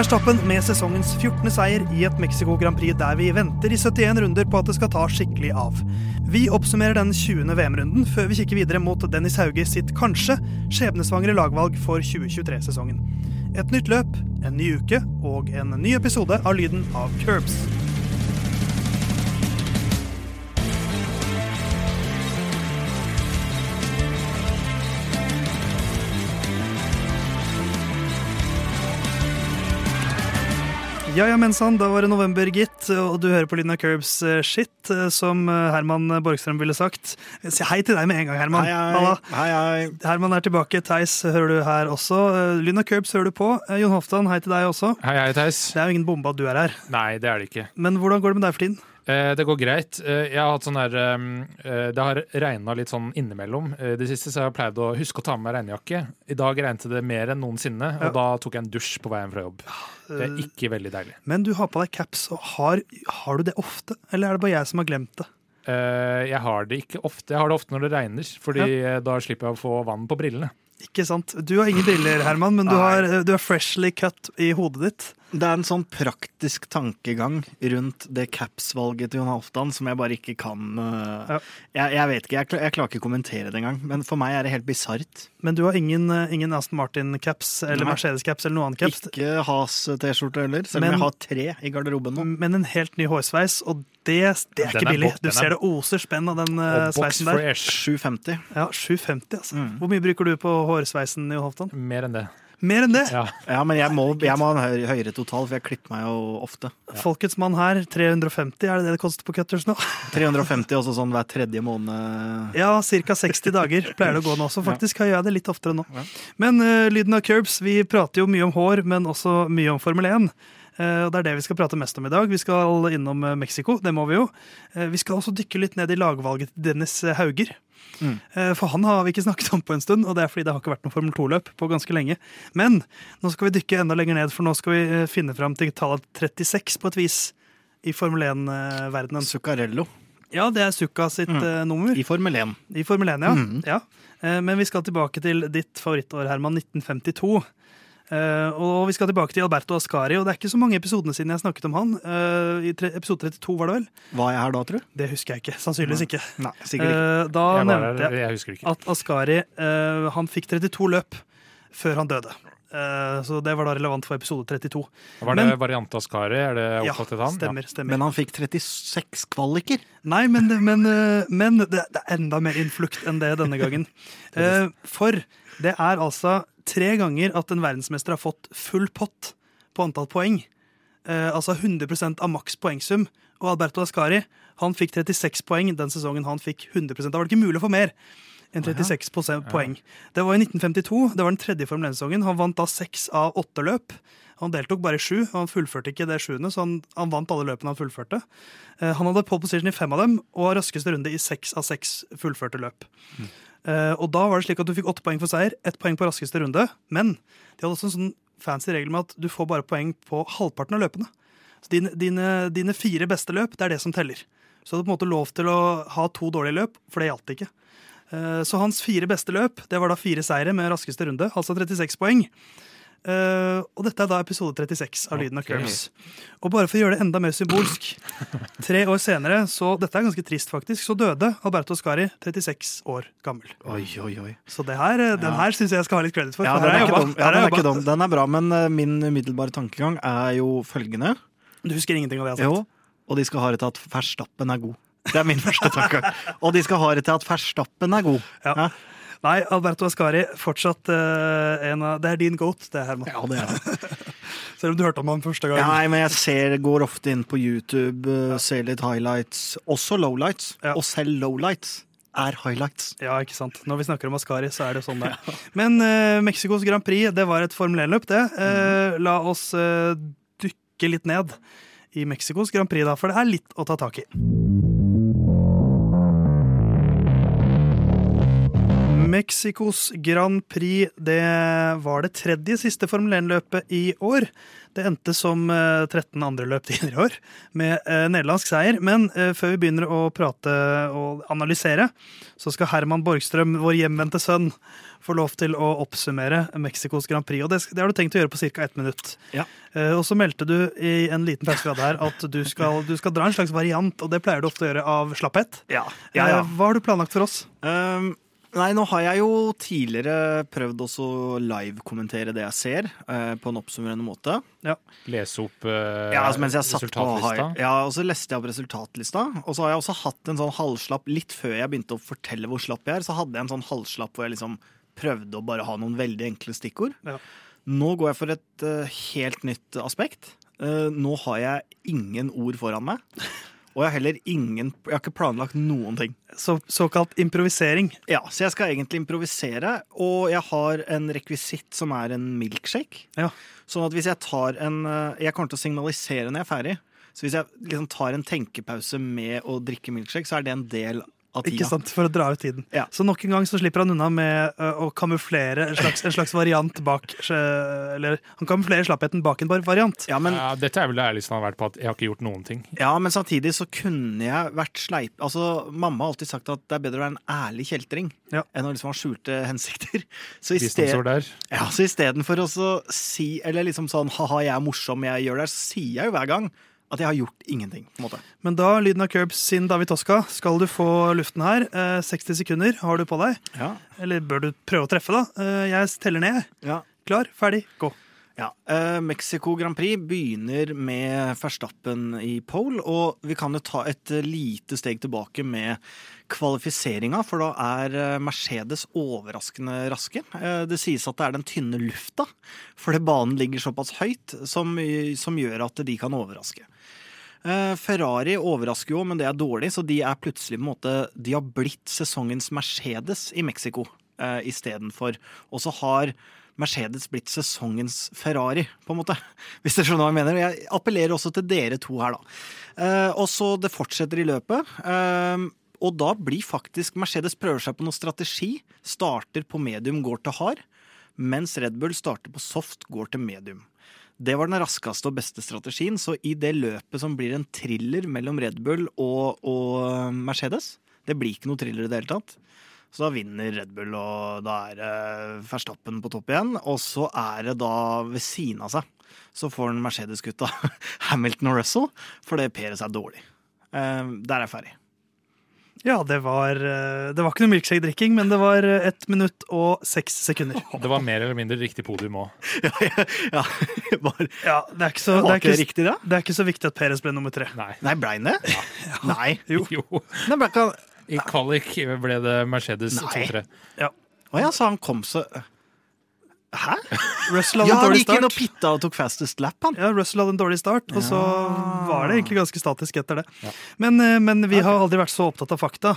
Verstappen med sesongens 14. seier i et Mexico Grand Prix der vi venter i 71 runder på at det skal ta skikkelig av. Vi oppsummerer den 20. VM-runden før vi kikker videre mot Dennis Hauge sitt kanskje skjebnesvangre lagvalg for 2023-sesongen. Et nytt løp, en ny uke og en ny episode av Lyden av Curbs. Ja, ja, mensan, da var det november, gitt, og du hører på Lyden av Curbs eh, shit, eh, som eh, Herman Borgstrøm ville sagt. Si hei til deg med en gang, Herman. Hei, hei. Hei, hei. Herman er tilbake. Theis hører du her også. Lyden av Curbs hører du på. Jon Hoftan, hei til deg også. Hei, hei, Theis. Det er jo ingen bombe at du er her, Nei, det er det ikke. men hvordan går det med deg for tiden? Eh, det går greit. Jeg har hatt sånn der Det har regna litt sånn innimellom. Det siste så jeg har pleid å huske å ta med meg regnjakke. I dag regnet det mer enn noensinne, Ja. og da tok jeg en dusj på veien fra jobb. Det er ikke veldig deilig. Men du har på deg caps, og har, har du det ofte? Eller er det bare jeg som har glemt det? Eh, jeg har det ikke ofte. Jeg har det ofte når det regner, Fordi ja. da slipper jeg å få vann på brillene. Ikke sant? Du har ingen briller, Herman, men du, har, du er freshly cut i hodet ditt. Det er en sånn praktisk tankegang rundt det caps-valget til Jon Halvdan som jeg bare ikke kan uh, Ja. jeg, jeg vet ikke, jeg, jeg klarer ikke å kommentere det engang. Men for meg er det helt bisart. Men du har ingen, eh, ingen Aston Martin-caps eller Mercedes-caps eller noen annen caps. Ikke Has-T-skjorte heller, selv Men- om jeg har tre i garderoben nå. Men en helt ny hårsveis, og det, det er Den ikke er billig. Du er- ser det oser spenn av den Og sveisen der. fresh. 750. Ja, 750, altså. Mm. Hvor mye bruker du på hårsveisen, Jon Halvdan? Mer enn det. Mer enn det! Ja. Ja, men jeg må, jeg må ha en høyere total, for jeg klipper meg jo ofte. Folkets mann her, 350, er det det det koster på Cutters nå? 350 også sånn hver tredje måned. Ja, ca. 60 dager pleier det å gå nå, så faktisk har jeg det litt oftere nå. Ja. Men uh, lyden av curbs, vi prater jo mye om hår, men også mye om Formel 1. Eh, og Det er det vi skal prate mest om i dag. Vi skal innom eh, Mexico, det må vi jo. Eh, vi skal også dykke litt ned i lagvalget til Dennis Hauger. Mm. For han har vi ikke snakket om på en stund, og det er fordi det har ikke vært noe Formel 2-løp på ganske lenge. Men nå skal vi dykke enda lenger ned, for nå skal vi finne fram til tallet 36 på et vis i Formel 1-verdenen. Zuccarello Ja, det er Sukka sitt Mm. nummer. i Formel 1. I Formel 1, ja. Mm. ja. Men vi skal tilbake til ditt favorittår, Herman, 1952. Eh, og vi skal tilbake til Alberto Ascari, og det er ikke så mange episodene siden jeg snakket om han. Uh, I tre, episode 32 var det vel? Var jeg her da, tror du? Det husker jeg ikke. Sannsynligvis ikke. Nei, sikkert ikke. Uh, da Jeg, nevnte der, jeg jeg ikke. at Ascari eh, han fikk 32 løp før han døde. Eh, så det var da relevant for episode 32. Var det men- variant av Skari? Er det Ja, han? stemmer. stemmer. Men han fikk 36 kvaliker. Nei, men, men, men det, det er enda mer innflukt enn det denne gangen. Eh, For det er altså tre ganger at en verdensmester har fått full pott på antall poeng. Eh, Altså 100% av maks poengsum. Og Alberto Ascari han fikk 36 poeng den sesongen han fikk 100 Da var det ikke mulig å få mer enn 36 poeng. Det var i 1952. Det var den tredje Formel 1-sesongen. Han vant da seks av åtte løp. Han deltok bare i sju, og han fullførte ikke det sjuende, så han, han vant alle løpene han fullførte. Eh, han hadde pole position i fem av dem, og raskeste runde i seks av seks fullførte løp. Eh, og da var det slik at du fikk åtte poeng for seier, ett poeng på raskeste runde. Men de hadde også en sånn fancy regel med at du får bare poeng på halvparten av løpene. Så dine, dine, dine fire beste løp, det er det som teller. Så du hadde på en måte lov til å ha to dårlige løp, for det gjaldt ikke. Eh, Så hans fire beste løp det var da fire seire med raskeste runde, altså 36 poeng. Eh, og dette er da episode 36 av Lyden av Ok. Curbs. Og bare for å gjøre det enda mer symbolsk Tre år senere, så dette er ganske trist faktisk, så døde Alberto Scari 36 år gammel. Oi, oi, oi. Så det her, eh, den Ja. her syns jeg skal ha litt kreditt for. Ja, den er, ikke dum. Ja, den er ikke dum. Den er bra, men eh, min umiddelbare tankegang er jo følgende. Du husker ingenting av det jeg har sagt? Jo, og de skal ha det til at Verstappen er god. Det er min første tanke. Og de skal ha det til at Verstappen er god. Ja. Nei, Alberto Ascari, fortsatt uh, en av Det er din goat, det, Herman. Ja, det er det. Selv om du hørte om ham første gang. Nei, men jeg ser, går ofte inn på YouTube, uh, ser litt highlights. Også lowlights. Ja. Og selv lowlights er highlights. Ja, ikke sant. Når vi snakker om Ascari, så er det sånn det er. Men uh, Mexicos Grand Prix, det var et Formel 1-løp, det. Eh, la oss uh, dykke litt ned i Mexicos Grand Prix, da, for det er litt å ta tak i. Mexicos Grand Prix det var det tredje siste Formel 1-løpet i år. Det endte som eh, 13 andre løp tidligere i år, med eh, nederlandsk seier. Men eh, før vi begynner å prate og analysere, så skal Herman Borgstrøm, vår hjemvendte sønn, få lov til å oppsummere Mexicos Grand Prix. Og det, det har du tenkt å gjøre på ca. ett minutt. Ja. Eh, og så meldte du i en liten pause vi hadde her at du skal, du skal dra en slags variant, og det pleier du ofte å gjøre av slapphet. Ja, ja. Eh, Hva har du planlagt for oss? Um, nei, nå har jeg jo tidligere prøvd også live-kommentere det jeg ser, eh, på en oppsummerende måte. Lese opp uh, Ja, altså mens jeg satt på resultatlista. Ja, og så leste jeg opp resultatlista. Og så har jeg også hatt en sånn halvslapp litt før jeg begynte å fortelle hvor slapp jeg er. Så hadde jeg en sånn halvslapp hvor jeg liksom prøvde å bare ha noen veldig enkle stikkord. Ja. Nå går jeg for et uh, helt nytt aspekt. Uh, nå har jeg ingen ord foran meg. Og jeg har heller ingen Jeg har ikke planlagt noen ting. Så, såkalt improvisering. Ja, Så jeg skal egentlig improvisere, og jeg har en rekvisitt som er en milkshake. Ja. Sånn at hvis jeg tar en eh, Jeg kommer til å signalisere når jeg er ferdig. Så hvis jeg liksom tar en tenkepause med å drikke milkshake, så er det en del av tida. Ikke sant, For å dra ut tiden. Ja. Så nok en gang så slipper han unna med ø, å kamuflere en slags, en slags variant bak ø, Eller han kamuflerer slappheten bak en bar- variant. Ja, men, Ja, dette er vel det ærligste han har vært på, at jeg har ikke gjort noen ting. ja, men samtidig så kunne jeg vært sleip... Altså, Mamma har alltid sagt at det er bedre å være en ærlig kjeltring Ja. enn å liksom ha skjulte hensikter. Så istedenfor ja, så for å så si Eller liksom sånn ha-ha, jeg er morsom, jeg gjør det, så sier jeg jo hver gang at jeg har gjort ingenting. på en måte. Men da, lyden av Curbs sin David Toska, skal du få luften her. Eh, 60 sekunder har du på deg. Ja, Eller bør du prøve å treffe, da? Eh, jeg teller ned. ja. Klar, ferdig, gå. Ja, eh, Mexico Grand Prix begynner med Verstappen i pole, og vi kan jo ta et lite steg tilbake med kvalifiseringa, for da er eh, Mercedes overraskende raske. Eh, det sies at det er den tynne lufta, fordi banen ligger såpass høyt, som, som gjør at de kan overraske. Eh, Ferrari overrasker jo, men det er dårlig, så de er plutselig på en måte De har blitt sesongens Mercedes i Mexico eh, istedenfor. Og så har Mercedes blitt sesongens Ferrari, på en måte. Hvis dere skjønner hva jeg mener. Jeg appellerer også til dere to her, da. Eh, og så det fortsetter i løpet. eh, og da blir faktisk Mercedes prøver seg på noe strategi. Starter på medium, går til hard. Mens Red Bull starter på soft, går til medium. Det var den raskeste og beste strategien, så i det løpet som blir en thriller mellom Red Bull og, og Mercedes Det blir ikke noe thriller i det hele tatt. Så da vinner Red Bull, og da er det Verstappen på topp igjen. Og så er det da ved siden av seg så får den Mercedes-gutta Hamilton og Russell fordi Perez er dårlig. Eh, der er jeg ferdig. Ja, det var, eh, det var ikke noe milkshake-drikking, men det var eh, ett minutt og seks sekunder. Det var mer eller mindre riktig podium òg. ja, ja, ja. Ja, det er ikke så, det er ikke riktig, det? det er ikke så viktig at Perez ble nummer tre. Nei. Nei, ble han det? Nei. Jo. Jo. Nei, ble ikke... I kvalik ble det Mercedes 2-3. Å ja, så han kom så Hæ? Russell hadde Ja, en han gikk inn og pitta og tok fastest lap, han. Ja, Russell hadde en dårlig start, og så var det egentlig ganske statisk etter det. Ja. Men, eh, men vi har aldri vært så opptatt av fakta.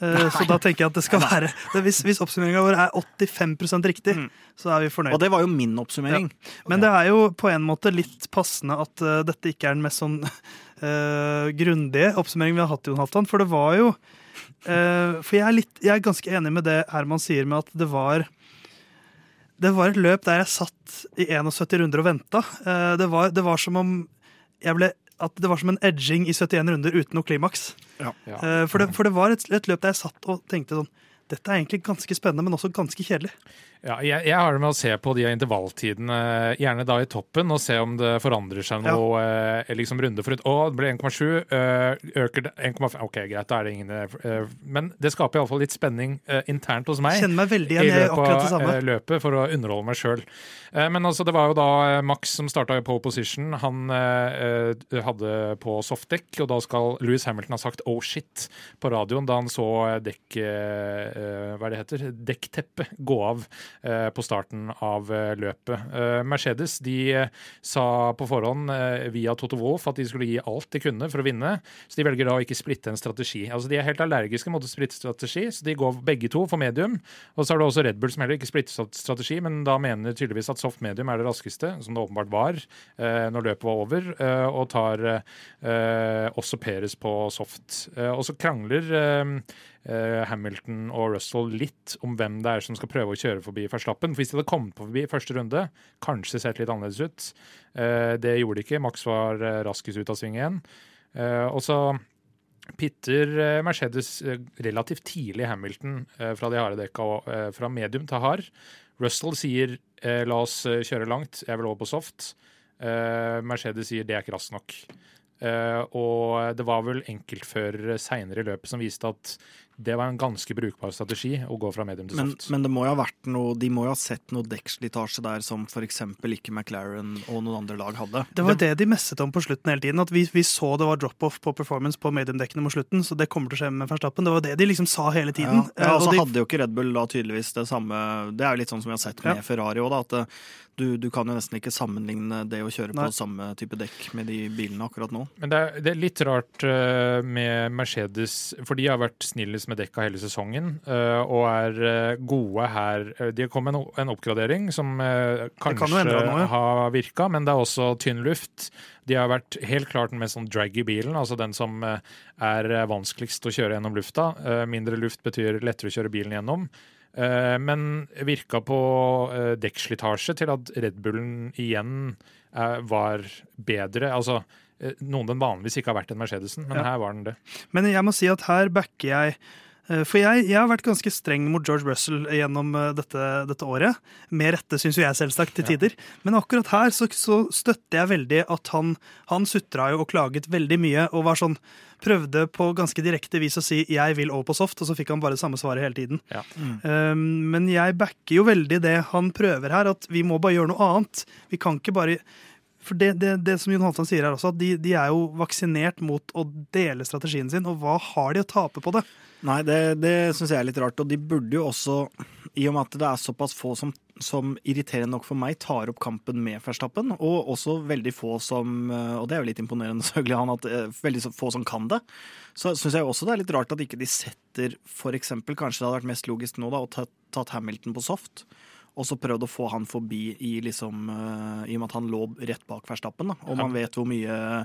Nei. Så da tenker jeg at det skal være Hvis, hvis oppsummeringa vår er 85% riktig, så er vi fornøyd. Og det var jo min oppsummering. Men det er jo på en måte litt passende at uh, dette ikke er den mest sånn uh, grundige oppsummeringen vi har hatt, Jon Halvdan. For det var jo uh, For jeg er, litt, jeg er ganske enig med det Herman sier med at det var det var et løp der jeg satt i 71 runder og venta. Eh, det, var, det var som om jeg ble at det var som en edging i 71 runder uten noe klimaks. Ja. Eh, For, det, for det var et, et løp der jeg satt og tenkte sånn Dette er egentlig ganske spennende, men også ganske kjedelig. Ja, jeg, jeg har det med å se på de intervalltidene, gjerne da i toppen, og se om det forandrer seg noe eh, liksom runde for runde. Å, det ble 1,7. eh, øker det 1,5 Ok, greit, da er det ingen eh, Men det skaper iallfall litt spenning eh, internt hos meg. Kjenner meg veldig i igjen i løpet akkurat det samme. eh, løpet for å underholde meg sjøl. Men altså, det var jo da eh, Max som starta i pole position. Han eh, eh, hadde på softdekk, og da skal Louis Hamilton ha sagt 'oh shit' på radioen da han så dekk... eh, hva det heter? Dekkteppet gå av eh, på starten av eh, løpet. Mercedes de sa på forhånd via Toto Wolff at de skulle gi alt de kunne for å vinne, så de velger da å ikke splitte en strategi. Altså De er helt allergiske mot å splitte strategi, så de går begge to for medium. Og så er det også Red Bull som heller ikke splitter strategi, men da mener tydeligvis at soft medium er det raskeste, som det åpenbart var når løpet var over, og tar også Peres på soft. Og så krangler Hamilton og Russell litt om hvem det er som skal prøve å kjøre forbi Verstappen. For hvis de hadde kommet forbi første runde, kanskje sett litt annerledes ut. Eh, det gjorde de ikke. Max var eh, raskest ut av sving igjen. Eh, og så pitter eh, Mercedes eh, relativt tidlig Hamilton eh, fra de harde dekka og eh, fra medium til hard. Russell sier eh, la oss eh, kjøre langt, jeg vil over på soft. Eh, Mercedes sier det er ikke raskt nok. Uh, og det var vel enkeltførere seinere i løpet som viste at det var en ganske brukbar strategi å gå fra medium til Men, soft. men det må jo ha vært noe, de må jo ha sett noe dekkslitasje der som f.eks. ikke McLaren og noen andre lag hadde. Det var det de messet om på slutten hele tiden. At vi, vi så det var drop-off på performance på medium-dekkene mot slutten, så det kommer til å skje med Verstappen. Det var det de liksom sa hele tiden. ja, ja og så de- hadde jo ikke Red Bull da tydeligvis det samme Det er jo litt sånn som vi har sett med Ja. Ferrari òg, da. At eh, du, du kan jo nesten ikke sammenligne det å kjøre Nei. på samme type dekk med de bilene akkurat nå. Men det er, det er litt rart eh, med Mercedes, for de har vært snillest med dekka hele sesongen eh, og er eh, gode her. Eh, De kommet med en, en oppgradering som kan kanskje endre noe, ja. har virka, men det er også tynn luft. De har vært helt klart den mest sånn draggy bilen, altså den som er vanskeligst å kjøre gjennom lufta. Mindre luft betyr lettere å kjøre bilen gjennom. Men virka på dekkslitasje til at Red Bullen igjen var bedre. Altså noen den vanligvis ikke har vært en Mercedesen, men Ja. her var den det. Men jeg må si at her backer jeg eh, For jeg, jeg har vært ganske streng mot George Russell gjennom eh, dette, dette året. Med rette, syns jo jeg selvsagt, til tider. Men akkurat her så, så støtter jeg veldig at han, han sutra jo og klaget veldig mye og var sånn Prøvde på ganske direkte vis å si 'jeg vil over på soft', og så fikk han bare det samme svaret hele tiden. Ja. Um, men jeg backer jo veldig det han prøver her, at vi må bare gjøre noe annet. Vi kan ikke bare For det, det, det som Jon Halvdan sier her også, at de, de er jo vaksinert mot å dele strategien sin, og hva har de å tape på det? Nei, det, det syns jeg er litt rart. Og de burde jo også, i og med at det er såpass få som, som irriterende nok for meg, tar opp kampen med Verstappen, og også veldig få som eh, Og det er jo litt imponerende, selvfølgelig, han, at eh, veldig få som kan det. Så syns jeg også det er litt rart at ikke de setter for eksempel, Kanskje det hadde vært mest logisk nå da, å ta, tatt Hamilton på soft. Og så prøvd å få han forbi i liksom uh, I og med at han lå rett bak Verstappen. da Og man vet hvor mye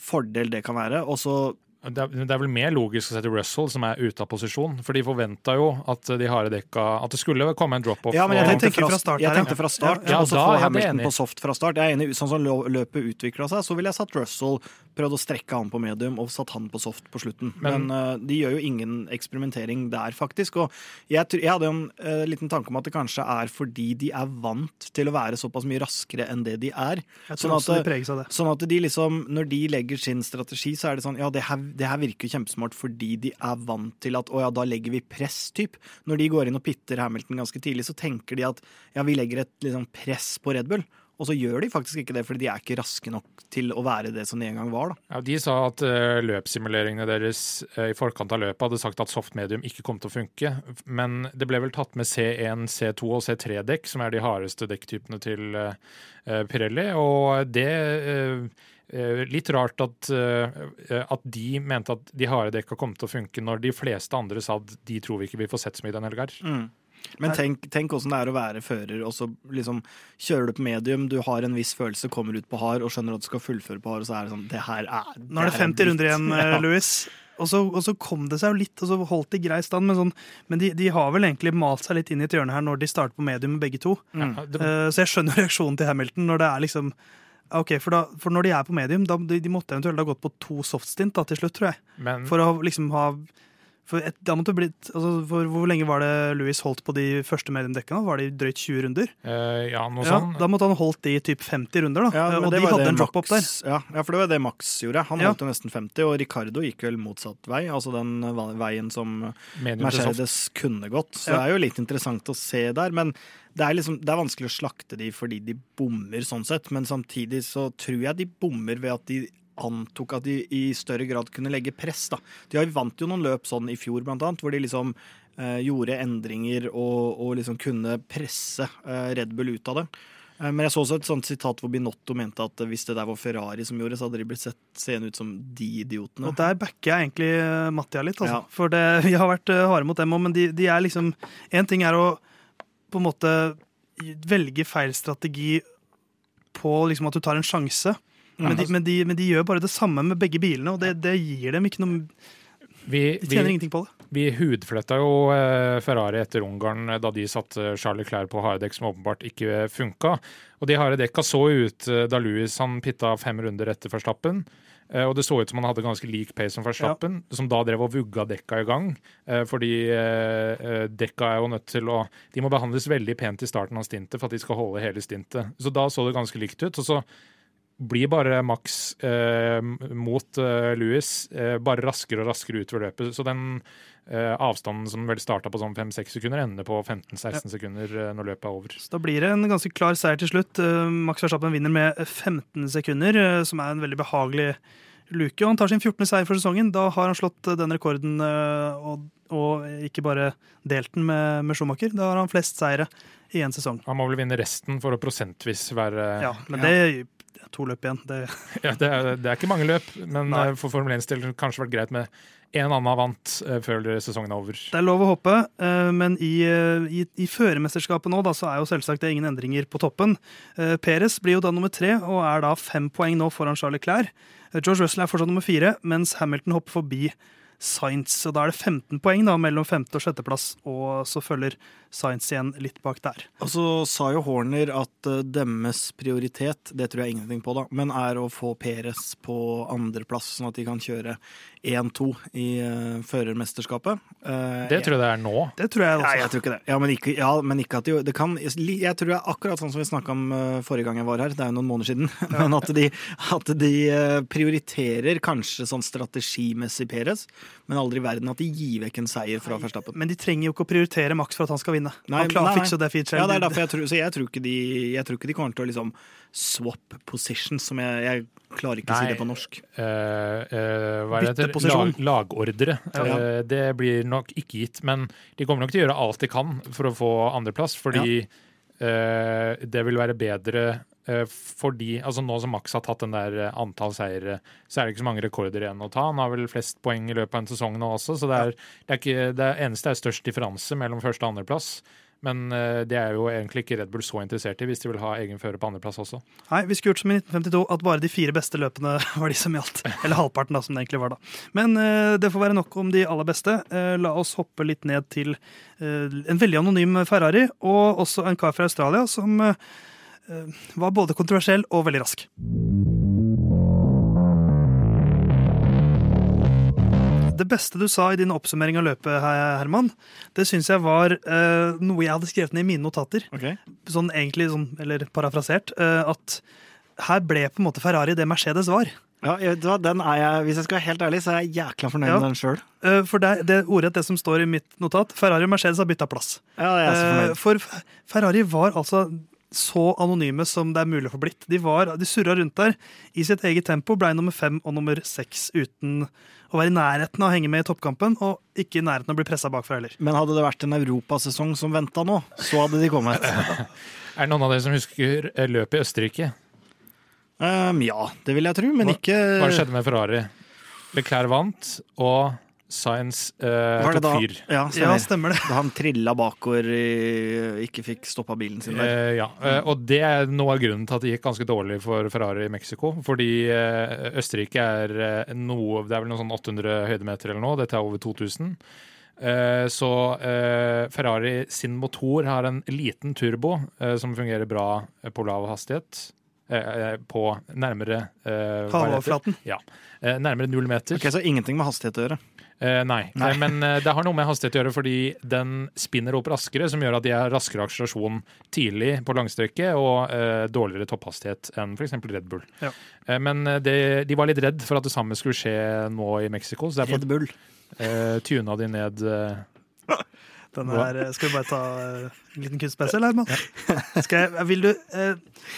fordel det kan være. Og så Det er, det er vel mer logisk å sette Russell, som er ute av posisjon. For de forventa jo at de harde dekka At det skulle komme en drop-off. Ja, men jeg tenkte, fra, start jeg tenkte fra start, Ja, og så da få Hamilton på soft fra start. Jeg er enig, Sånn som løpet utvikla seg, så ville jeg satt Russell prøvd å strekke han på medium og satt han på soft på slutten. Men, Men- eh, de gjør jo ingen eksperimentering der, faktisk. Og jeg, jeg hadde en uh, liten tanke om at det kanskje er fordi de er vant til å være såpass mye raskere enn det de er. Sånn at, de. Sånn at de liksom, når de legger sin strategi, så er det sånn Ja, det her, det her virker kjempesmart fordi de er vant til at å ja, da legger vi press, typ. Når de går inn og pitter Hamilton ganske tidlig, så tenker de at ja, vi legger et liksom, press på Red Bull. Og så gjør de faktisk ikke det, fordi de er ikke raske nok til å være det som de en gang var. da. Ja, de sa at uh, løpssimuleringene deres uh, i forkant av løpet hadde sagt at soft medium ikke kom til å funke. Men det ble vel tatt med C1, C2 og C3-dekk, som er de hardeste dekktypene til eh, Pirelli. Og det Litt rart at, at de mente at de harde dekka kom til å funke, når de fleste andre sa at de tror vi ikke vi får sett så mye den helga. her. Men tenk, tenk hvordan det er å være fører, og så liksom kjører du på medium, du har en viss følelse, kommer ut på hard og skjønner at du skal fullføre på hard, og så er det sånn Det her er Nå er det 50 runder igjen, ja. Louis. Og så, og så kom det seg jo litt, og så holdt de grei stand. Men, sånn, men de, de har vel egentlig malt seg litt inn i et hjørne her når de starter på medium med begge to. Mm. Uh, Eh, så jeg skjønner reaksjonen til Hamilton når det er liksom Ok, For, da, for når de er på medium, da, de, de måtte eventuelt ha gått på to softstint da, til slutt, tror jeg. men For å liksom ha for, et, da måtte det blitt, altså for Hvor lenge var det Louis holdt på de første mediumdekkene? Var det i drøyt 20 runder? eh, ja, noe Ja, sånn. da måtte han holdt de i typ 50 runder, da. Ja, Eh, og de hadde en drop-up der. Ja, ja, for det var det Max gjorde. Han Ja. holdt jo nesten 50, og Ricardo gikk vel motsatt vei. Altså den veien som medium. Mercedes kunne gått. Så Ja. det er jo litt interessant å se der. Men det er, liksom, det er vanskelig å slakte de fordi de bommer sånn sett. Men samtidig så tror jeg de bommer ved at de antok at de i større grad kunne legge press. da. De har- vant jo noen løp sånn i fjor, blant annet, hvor de liksom eh, gjorde endringer og, og liksom kunne presse eh, Red Bull ut av det. Eh, Men jeg så også et sånt sitat hvor Binotto mente at hvis det der var Ferrari som gjorde, så hadde de blitt sett seende ut som de idiotene. Og der backer jeg egentlig eh, Mattia litt. Altså. Ja. For det, vi har vært eh, harde mot dem òg, men de, de er liksom Én ting er å på en måte velge feil strategi på liksom at du tar en sjanse. Men de, men, de, men de gjør bare det samme med begge bilene, og det, det gir dem ikke noe Vi, De vi, tjener ingenting på det. vi hudfletta jo eh, Ferrari etter Ungarn da de satte Charlie Clair på harde dekk som åpenbart ikke funka. Og de harde dekka så ut da Louis han pitta fem runder etter Verstappen. Eh, og det så ut som han hadde ganske lik pace som Verstappen, ja. som da drev og vugga dekka i gang. Eh, fordi eh, dekka er jo nødt til å De må behandles veldig pent i starten av stintet for at de skal holde hele stintet. Så da så det ganske likt ut. Og så blir bare Max eh, mot eh, Louis eh, bare raskere og raskere utover løpet. Så den avstanden som vel starta på sånn 5-6 sekunder, ender på 15-16 ja. sekunder når løpet er over. Så Da blir det en ganske klar seier til slutt. Max Verstappen vinner med 15 sekunder, som er en veldig behagelig luke. Og han tar sin 14. seier for sesongen. Da har han slått den rekorden, og, og ikke bare delt den med, med Schumacher. Da har han flest seire i én sesong. Han må vel vinne resten for å prosentvis være Ja, men det er to løp igjen. Det, ja, det, er, det er, ikke mange løp, men Nei. for Formel 1 del kanskje vært greit med en annen vant uh, før sesongen er over. Det er lov å håpe, uh, men i, i, i førermesterskapet nå da, så er jo selvsagt det ingen endringer på toppen. Perez blir jo da nummer tre og er da fem poeng nå foran Charlie Clair. George Russell er fortsatt nummer fire, mens Hamilton hopper forbi Science. Og da er det 15 poeng da, mellom femte- og sjetteplass, og så følger Science igjen litt bak der. Og så sa jo Horner at uh, deres prioritet, det tror jeg ingenting på, da, men er å få Peres på andreplass, sånn at de kan kjøre 1-2 i uh, førermesterskapet. Uh, det tror jeg det er nå. Det tror jeg også. Nei, jeg tror ikke det. Ja, men ikke, ja, men ikke at de, det kan Jeg tror det er akkurat sånn som vi snakka om forrige gang jeg var her, det er jo noen måneder siden, ja. men at de, at de prioriterer kanskje sånn strategimessig Peres men aldri i verden at de gir vekk en seier fra Verstappen. Men de trenger jo ikke å prioritere Max for at han skal vinne. Nei, han klarer å fikse det fint selv. Ja, det er derfor jeg tror, så jeg tror, ikke de, jeg tror ikke de kommer til å liksom swap positions, som jeg, jeg klarer ikke å si det på norsk. Uh, uh, det? Lag, lagordre. Ja. Uh, det blir nok ikke gitt, men de kommer nok til å gjøre alt de kan for å få andreplass, fordi ja. det vil være bedre Eh, fordi, altså Nå som Max har tatt den der eh, antall seire, så er det ikke så mange rekorder igjen å ta. Han har vel flest poeng i løpet av en sesong nå også, så det, er, det, er ikke, det eneste er størst differanse mellom første og andreplass. Men uh, det er jo egentlig ikke Red Bull så interessert i, hvis de vil ha egen fører på andreplass også. Nei, vi skulle gjort som i 1952, at bare de fire beste løpene var de som gjaldt. Eller halvparten, da, som det egentlig var da. Men det får være nok om de aller beste. La oss hoppe litt ned til en veldig anonym Ferrari, og også en kar fra Australia som Eh, var både kontroversiell og veldig rask. Det beste du sa i din oppsummering av løpet, Herman, det syns jeg var uh, noe jeg hadde skrevet ned i mine notater. Okay. Sånn egentlig, sånn, eller parafrasert, uh, at her ble på en måte Ferrari det Mercedes var. Ja, den er jeg, Hvis jeg skal være helt ærlig, så er jeg jækla fornøyd ja, med den sjøl. Uh, for det, det ordrett det som står i mitt notat, Ferrari og Mercedes har bytta plass. Ja, jeg er så fornøyd. For Ferrari var altså så anonyme som det er mulig å få blitt. De, var, de surra rundt der i sitt eget tempo, ble nummer fem og nummer seks uten å være i nærheten av å henge med i toppkampen, og ikke i nærheten av å bli pressa bakfra heller. Men hadde det vært en europasesong som venta nå, så hadde de kommet. er det noen av dere som husker løpet i Østerrike? Um, ja, det vil jeg tro, men hva, ikke Hva skjedde med Ferrari? Leclerc vant, og Science uh, tok fyr. Ja stemmer. ja, stemmer. det. Da han trilla bakover, ikke fikk stoppa bilen sin der. Uh, ja, uh, og det er noe av grunnen til at det gikk ganske dårlig for Ferrari i Mexico. Fordi Østerrike er noe Det er vel noen sånn 800 høydemeter eller noe. Dette er over 2000. Så Ferrari sin motor har en liten turbo som fungerer bra på lav hastighet. På nærmere Havoverflaten? Ja. Nærmere null meter. Ok, Så ingenting med hastighet å gjøre? Eh, nei. nei. men uh, det har noe med hastighet å gjøre fordi den spinner opp raskere, som gjør at de har raskere akselerasjon tidlig på langstrekket og uh, dårligere topphastighet enn f.eks. Red Bull. Ja. Eh, men eh, det, de var litt redd for at det samme skulle skje nå i Mexico. Så derfor Red Bull. Eh, tuna de ned denne her, eh, skal vi bare ta uh, en liten kunstpause, eller, Herman? Ja. vil, du, uh,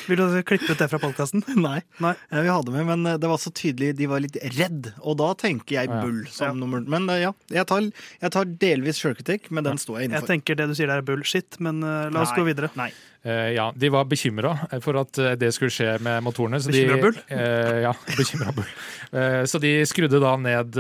vil du klippe ut det fra podkasten? Nei. Nei. Jeg vil ha det med, men det var så tydelig de var litt redd. Og da tenker jeg Bull som ja. nummer Men uh, ja, jeg tar, jeg tar delvis sjølkritikk, men den står jeg innenfor. Jeg tenker det du sier der er bullshit, men la oss Nei. gå videre. Nei. Uh, ja, De var bekymra for at det skulle skje med motorene. Bekymra bull? Uh, ja, bekymra bull. Uh, så de skrudde da ned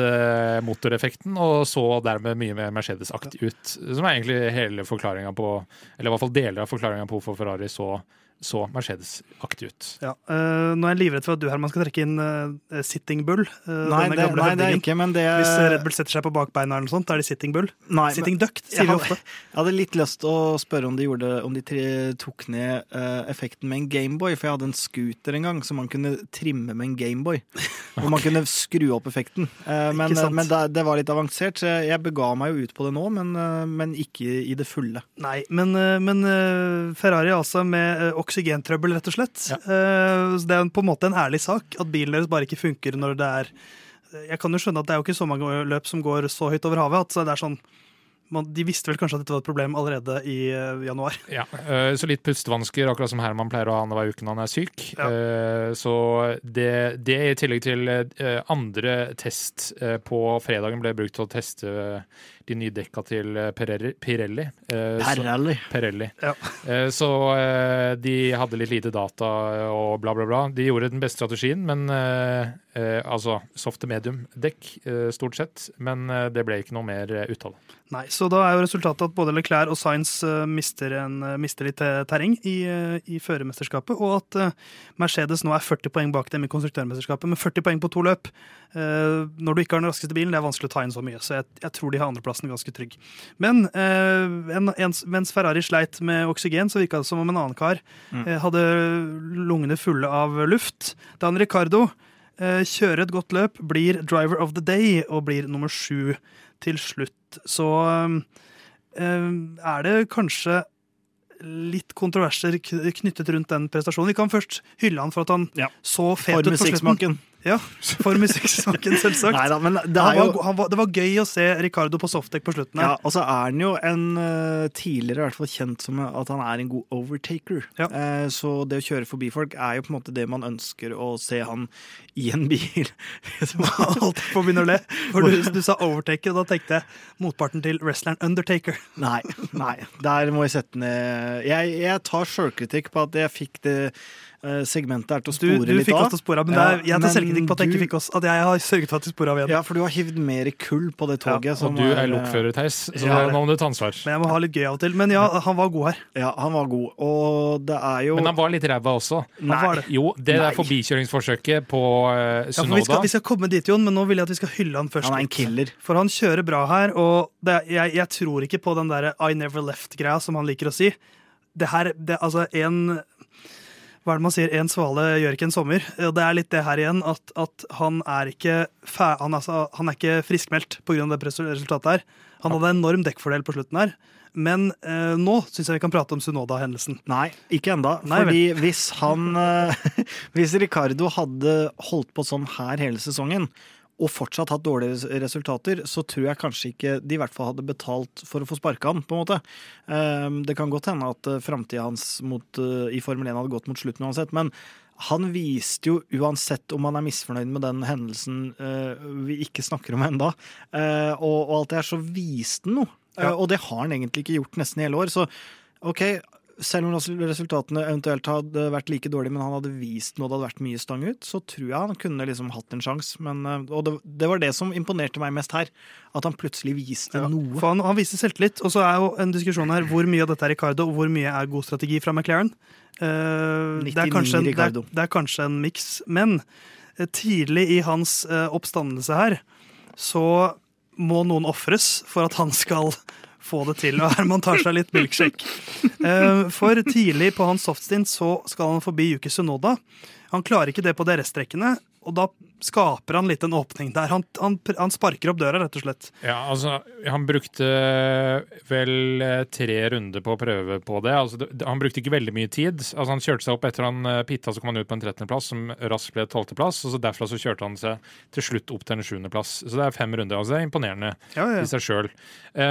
motoreffekten og så dermed mye mer Mercedes-aktig ut. Som er egentlig hele forklaringa på Eller i hvert fall deler av forklaringa på hvorfor Ferrari så så Mercedes-aktig ut. Ja. Uh, nå er jeg livredd for at du Herman, skal trekke inn uh, Sitting Bull. Uh, Nei, det, nei, det er ikke, men det Hvis eh, Red Bull setter seg på bakbeina, eller noe sånt, da er det Sitting Bull. Nei, men- Sitting Duct, sier vi ofte. jeg hadde litt lyst til å spørre om de, gjorde, om de tre, tok ned eh, effekten med en Gameboy, for jeg hadde en scooter en gang som man kunne trimme med en Gameboy. Hvor man kunne skru opp effekten. Eh, men men det, det var litt avansert, så jeg, bega meg jo ut på det nå, men, eh, men ikke i det fulle. Nei, men, eh, men eh, Ferrari altså med eh, oksygentrøbbel, rett og slett. Ja. Eh, Det er på en måte en ærlig sak at bilen deres bare ikke funker når det er Jeg kan jo skjønne at det er jo ikke så mange løp som går så høyt over havet at det er sånn De visste vel kanskje at dette var et problem allerede i eh, januar. Ja, eh, Så litt pustevansker, akkurat som Herman pleier å ha annenhver uke når han er syk. Ja. Så det, det i tillegg til andre test på fredagen ble brukt til å teste de nye dekka til eh, Pirelli. Pirelli. eh, så- Pirelli. Ja. Eh, Så eh, de hadde litt lite data og bla, bla, bla. De gjorde den beste strategien, men altså soft to medium-dekk, stort sett. Men det ble ikke noe mer ut av det. Nei, Så da er jo resultatet at både Leclerc og Sainz mister, en, mister litt terreng i, i førermesterskapet, og at Mercedes nå er 40 poeng bak dem i konstruktørmesterskapet, men 40 poeng på to løp. Eh, når du ikke har den raskeste bilen, det er vanskelig å ta inn så mye, så jeg, jeg tror de har andreplassen ganske trygg. Men eh, en, en, mens Ferrari sleit med oksygen, så virka det som om en annen kar eh, hadde lungene fulle av luft. Dan Ricardo eh, kjører et godt løp, blir driver of the day og blir nummer sju til slutt. Så eh, er det kanskje litt kontroverser knyttet rundt den prestasjonen. Vi kan først hylle han for at han Ja. så fet ut på slutten. Ja, for musikksmaken, selvsagt. Neida, men det han jo var, han var, det var gøy å se Ricardo på softdeck på slutten. Ja, og så er han jo en eh, tidligere i hvert fall kjent som at han er en god overtaker. Ja. Eh, så det å kjøre forbi folk er jo på en måte det man ønsker å se han i en bil. Holdt på å begynne å le. For du, du sa overtaker, og da tenkte jeg motparten til wrestleren Undertaker. nei, nei, der må jeg sette ned Jeg, jeg tar sjølkritikk på at jeg fikk det segmentet er til å Du, spore du litt fikk oss til å spore av, men Ja, er, jeg tar selvkritikk på at jeg ikke fikk oss At jeg har sørget for at vi sporer av igjen. Ja, for du har hivd mer kull på det toget. som Og du var, er eh, lokfører, Theis, så Ja. nå må du ta ansvar. Men jeg må ha litt gøy av og til. Men ja, han var god her. Ja, han var god. Og det er jo Men han var litt ræva også. Nei. var det. Jo, det Nei. der forbikjøringsforsøket på uh, Ja, for vi, skal, vi skal komme dit, Jon, men nå vil jeg at vi skal hylle han først. Han er en killer. For han kjører bra her, og det, jeg, jeg tror ikke på den der I never left-greia som han liker å si. Det her, det, altså en Hva er det man sier? En svale gjør ikke en sommer. Det er litt det her igjen, at, at han er ikke fæ, han, altså, han er ikke friskmeldt pga. det resultatet her. Han hadde enorm dekkfordel på slutten her. Men eh, nå syns jeg vi kan prate om Sunoda-hendelsen. Nei, ikke enda. Nei, Fordi hvis han eh, Hvis Ricardo hadde holdt på sånn her hele sesongen, og fortsatt hatt dårlige resultater, så tror jeg kanskje ikke de i hvert fall hadde betalt for å få sparka han, på en måte. Eh, Det kan godt hende at framtida hans mot, eh, i Formel 1 hadde gått mot slutten uansett, men han viste jo, uansett om han er misfornøyd med den hendelsen eh, vi ikke snakker om enda, eh, og, og alt det her, så viste han noe. Eh, Ja. og det har han egentlig ikke gjort nesten i hele år. Så OK, selv om resultatene eventuelt hadde vært like dårlige, men han hadde vist noe det hadde vært mye stang ut, så tror jeg han kunne liksom hatt en sjanse. Eh, Og det, det var det som imponerte meg mest her. At han plutselig viste Ja, noe. For han, han viste selvtillit. Og så er jo en diskusjon her hvor mye av dette er Ricardo, og hvor mye er god strategi fra McLaren. Uh, det, er kanskje en, det, er, det er kanskje en miks. Men eh, tidlig i hans uh, oppstandelse her, så må noen ofres for at han skal få det til. Og Herman tar seg litt milkshake. Eh, for tidlig på hans softstint så skal han forbi Yuki Sunoda. Han klarer ikke det på DRS-trekkene, og da skaper han litt en åpning der. Han, han, han sparker opp døra, rett og slett. Ja, altså, han brukte vel eh, tre runder på å prøve på det. Altså, det han brukte ikke veldig mye tid. Altså, han kjørte seg opp etter han eh, pitta, så kom han ut på en 13.-plass, som raskt ble 12.-plass. Og så derfra så kjørte han seg til slutt opp til en 7.-plass. Så det er fem runder. Altså, det er imponerende Ja, ja. i seg sjøl.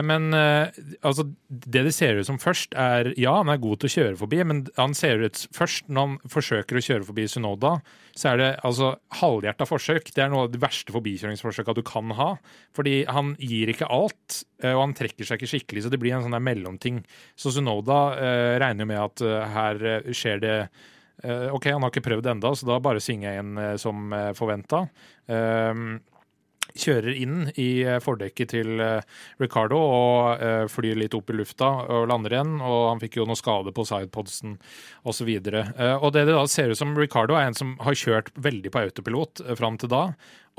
Men eh, altså, det det ser ut som først, er ja, han er god til å kjøre forbi, men han ser ut først når han forsøker å kjøre forbi Sunoda, så er det altså halvhjerta forsøk. Det er noe av de verste forbikjøringsforsøka du kan ha. Fordi han gir ikke alt, eh, og han trekker seg ikke skikkelig, så det blir en sånn der mellomting. Så Sunoda eh, regner jo med at eh, her eh, skjer det eh, OK, han har ikke prøvd enda, så da bare svinger jeg inn som forventa. Um, kjører inn i eh, fordekket til eh, Ricardo og eh, flyr litt opp i lufta og lander igjen. Og han fikk jo noe skade på sidepodsen osv. Uh, og det det da ser ut som Ricardo er en som har kjørt veldig på autopilot fram til da.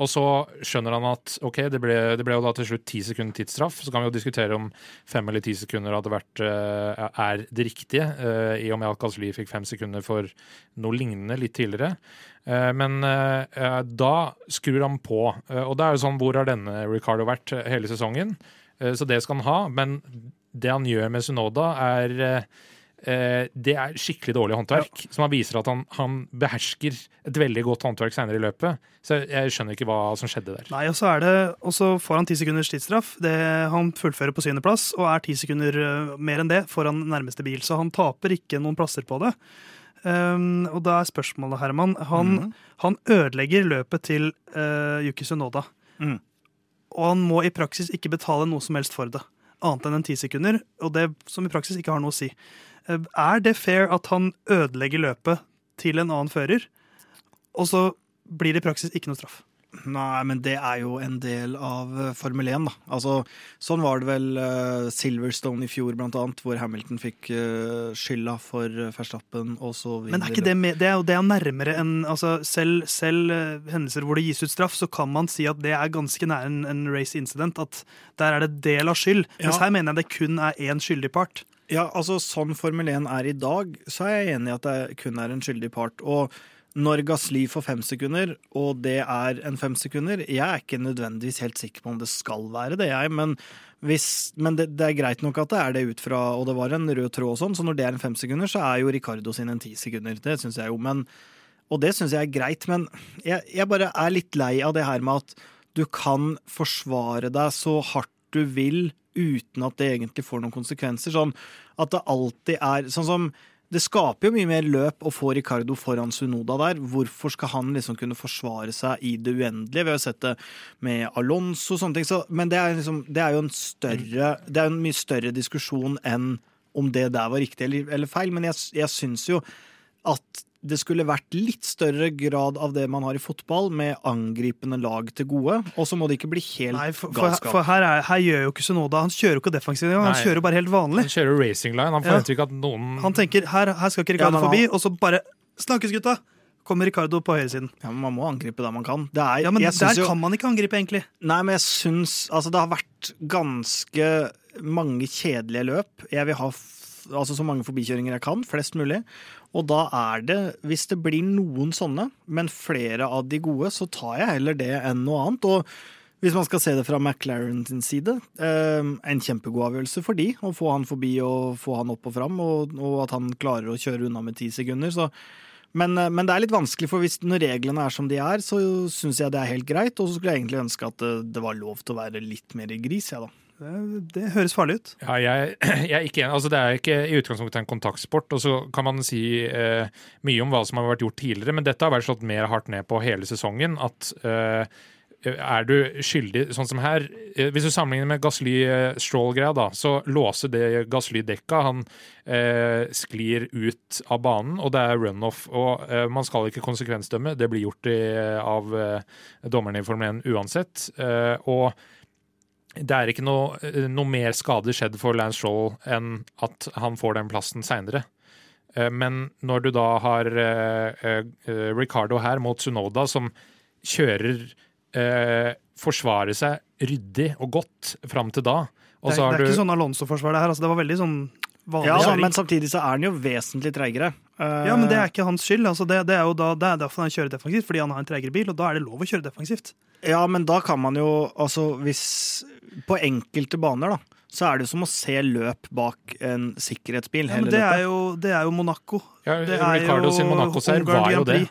Og så skjønner han at ok, det ble, det ble jo da til slutt ti sekunder tidsstraff. Så kan vi jo diskutere om fem eller ti sekunder hadde vært, uh, er det riktige, uh, i og med at Gasly fikk fem sekunder for noe lignende litt tidligere. Uh, men da skrur han på. og det er jo sånn, hvor har denne Ricardo vært hele sesongen? så det skal han ha. Men det han gjør med Sunoda, er Eh, det er skikkelig dårlig håndverk, ja. som han viser at han, han, behersker et veldig godt håndverk senere i løpet. Så jeg skjønner ikke hva som skjedde der. Nei, Og så, er det, og så får han ti sekunders tidsstraff. Det, han fullfører på syvendeplass og er ti sekunder uh, mer enn det foran nærmeste bil. Så han taper ikke noen plasser på det. Um, og da er spørsmålet, Herman Han, mm. han ødelegger løpet til uh, Yuki Sunoda. Mm. Og han må i praksis ikke betale noe som helst for det. Annet enn en ti sekunder, og det som i praksis ikke har noe å si. Eh, er det fair at han ødelegger løpet til en annen fører, og så blir det i praksis ikke noe straff? Nei, men det er jo en del av eh, Formel 1, da. Altså, sånn var det vel uh, Silverstone i fjor, blant annet, hvor Hamilton fikk uh, skylda for Verstappen, og så videre. Men er ikke det, med, det er jo det er nærmere enn altså, Selv, selv hendelser hvor det gis ut straff, så kan man si at det er ganske nær en, en race incident. At der er det del av skyld. Ja. Mens her mener jeg det kun er én skyldig part. Ja, altså Sånn Formel 1 er i dag, så er jeg enig i at det kun er en skyldig part. Og når Gasli får fem sekunder, og det er en fem sekunder Jeg er ikke nødvendigvis helt sikker på om det skal være det, jeg. Men, hvis, men det, det, er greit nok at det er det ut fra Og det var en rød tråd og sånn, så når det er en fem sekunder, så er jo Ricardo sin en ti sekunder. Det syns jeg jo. Men, og det syns jeg er greit, men jeg, jeg bare er litt lei av det her med at du kan forsvare deg så hardt du vil uten at det egentlig får noen konsekvenser. Sånn at det alltid er Sånn som det skaper jo mye mer løp å få Ricardo foran Sunoda der. Hvorfor skal han liksom kunne forsvare seg i det uendelige? Vi har jo sett det med Alonso og sånne ting. Så, men det er, liksom, det er, jo en større Det er en mye større diskusjon enn om det der var riktig eller, eller feil. Men jeg, jeg syns jo at det skulle vært litt større grad av det man har i fotball, med angripende lag til gode. Og så må det ikke bli helt Nei, for, galskap. For, her, er, her, gjør jo ikke Sunoda Han kjører jo ikke defensivt engang, han kjører bare helt vanlig. Han kjører racing line, han forventer ja. ikke at noen Han tenker her, her skal ikke Ricardo ja, forbi, og så bare Snakkes, gutta! Kommer Ricardo på høyresiden. Ja, men Man må angripe der man kan. Er, ja, Men der jo, kan man ikke angripe, egentlig. Nei, men jeg syns Altså, det har vært ganske mange kjedelige løp. Jeg vil ha altså så mange forbikjøringer jeg kan, flest mulig. Og da er det, hvis det blir noen sånne, men flere av de gode, så tar jeg heller det enn noe annet. Og hvis man skal se det fra McLaren sin side, eh, en kjempegod avgjørelse for de, å få han forbi og få han opp og fram, og, og at han klarer å kjøre unna med ti sekunder. så men, eh, men, det er litt vanskelig, for hvis når reglene er som de er, så syns jeg det er helt greit. Og så skulle jeg egentlig ønske at det, det var lov til å være litt mer gris, jeg, ja, da. Det, høres farlig ut. Ja, jeg, jeg er ikke enig. Altså, det er ikke i utgangspunktet en kontaktsport. Og så kan man si eh, mye om hva som har vært gjort tidligere, men dette har vært slått mer hardt ned på hele sesongen. At eh, er du skyldig, sånn som her eh, Hvis du sammenligner med Gasly-Stroll-greia, da, så låser det Gasly dekka. Han eh, sklir ut av banen, og det er runoff. Og eh, man skal ikke konsekvensdømme, det blir gjort i, av eh, dommerne i Formel 1 uansett. Eh, og det er ikke noe, eh, noe, mer skade skjedd for Lance Stroll enn at han får den plassen seinere. Eh, men når du da har uh, Ricardo her mot Sunoda, som kjører Forsvarer seg ryddig og godt fram til da Det er, det er du... ikke sånn Alonso-forsvar, det her. Altså, det var veldig sånn vanlig ja, altså, Men samtidig så er han jo vesentlig treigere. ja, men det er ikke hans skyld. Altså, det, det, er jo da, det er derfor han kjører defensivt, fordi han har en treigere bil, og da er det lov å kjøre defensivt. Ja, men da kan man jo altså hvis på enkelte baner, da, så er det som å se løp bak en sikkerhetsbil. Ja, men det er, jo, det er, jo, Monaco. Ja, det er Ricardo sin Monaco-seier var jo det.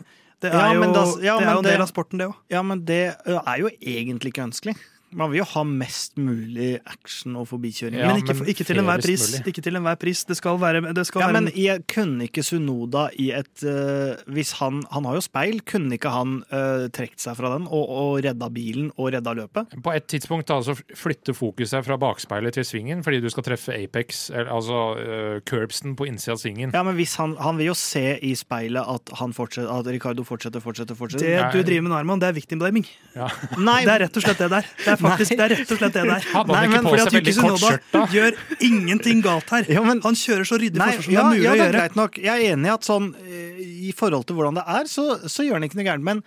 Det er, ja, jo, da, ja, det er jo en del av sporten, det òg. Ja, men det er jo egentlig ikke ønskelig. Man vil jo ha mest mulig action og forbikjøring. Ja, men ikke, men ikke til enhver pris. mulig. Ikke til enhver pris. Det skal være, det skal Ja, være men jeg kunne ikke Sunoda i et uh, Hvis han Han har jo speil, kunne ikke han uh, trukket seg fra den og, og redda bilen og redda løpet? På et tidspunkt da, så flytter fokuset fra bakspeilet til svingen, fordi du skal treffe Apex, altså uh, curbsen på innsida av svingen. Ja, men hvis han, han vil jo se i speilet at, han fortsetter, at Ricardo fortsetter, fortsetter, fortsetter. det Nei. du driver med nå, Arman, det er victim blaming. Ja. Nei, Det er rett og slett det der. Det er faktisk, det er rett og slett det der. Hadde han men ikke på seg veldig kort skjørt da? gjør ingenting galt her. Ja, men- Han kjører så ryddig forsvar som ja, det er mulig ja, det er gjøre. greit nok. Jeg er enig i at sånn eh, i forhold til hvordan det er, så, så gjør han ikke noe gærent. Men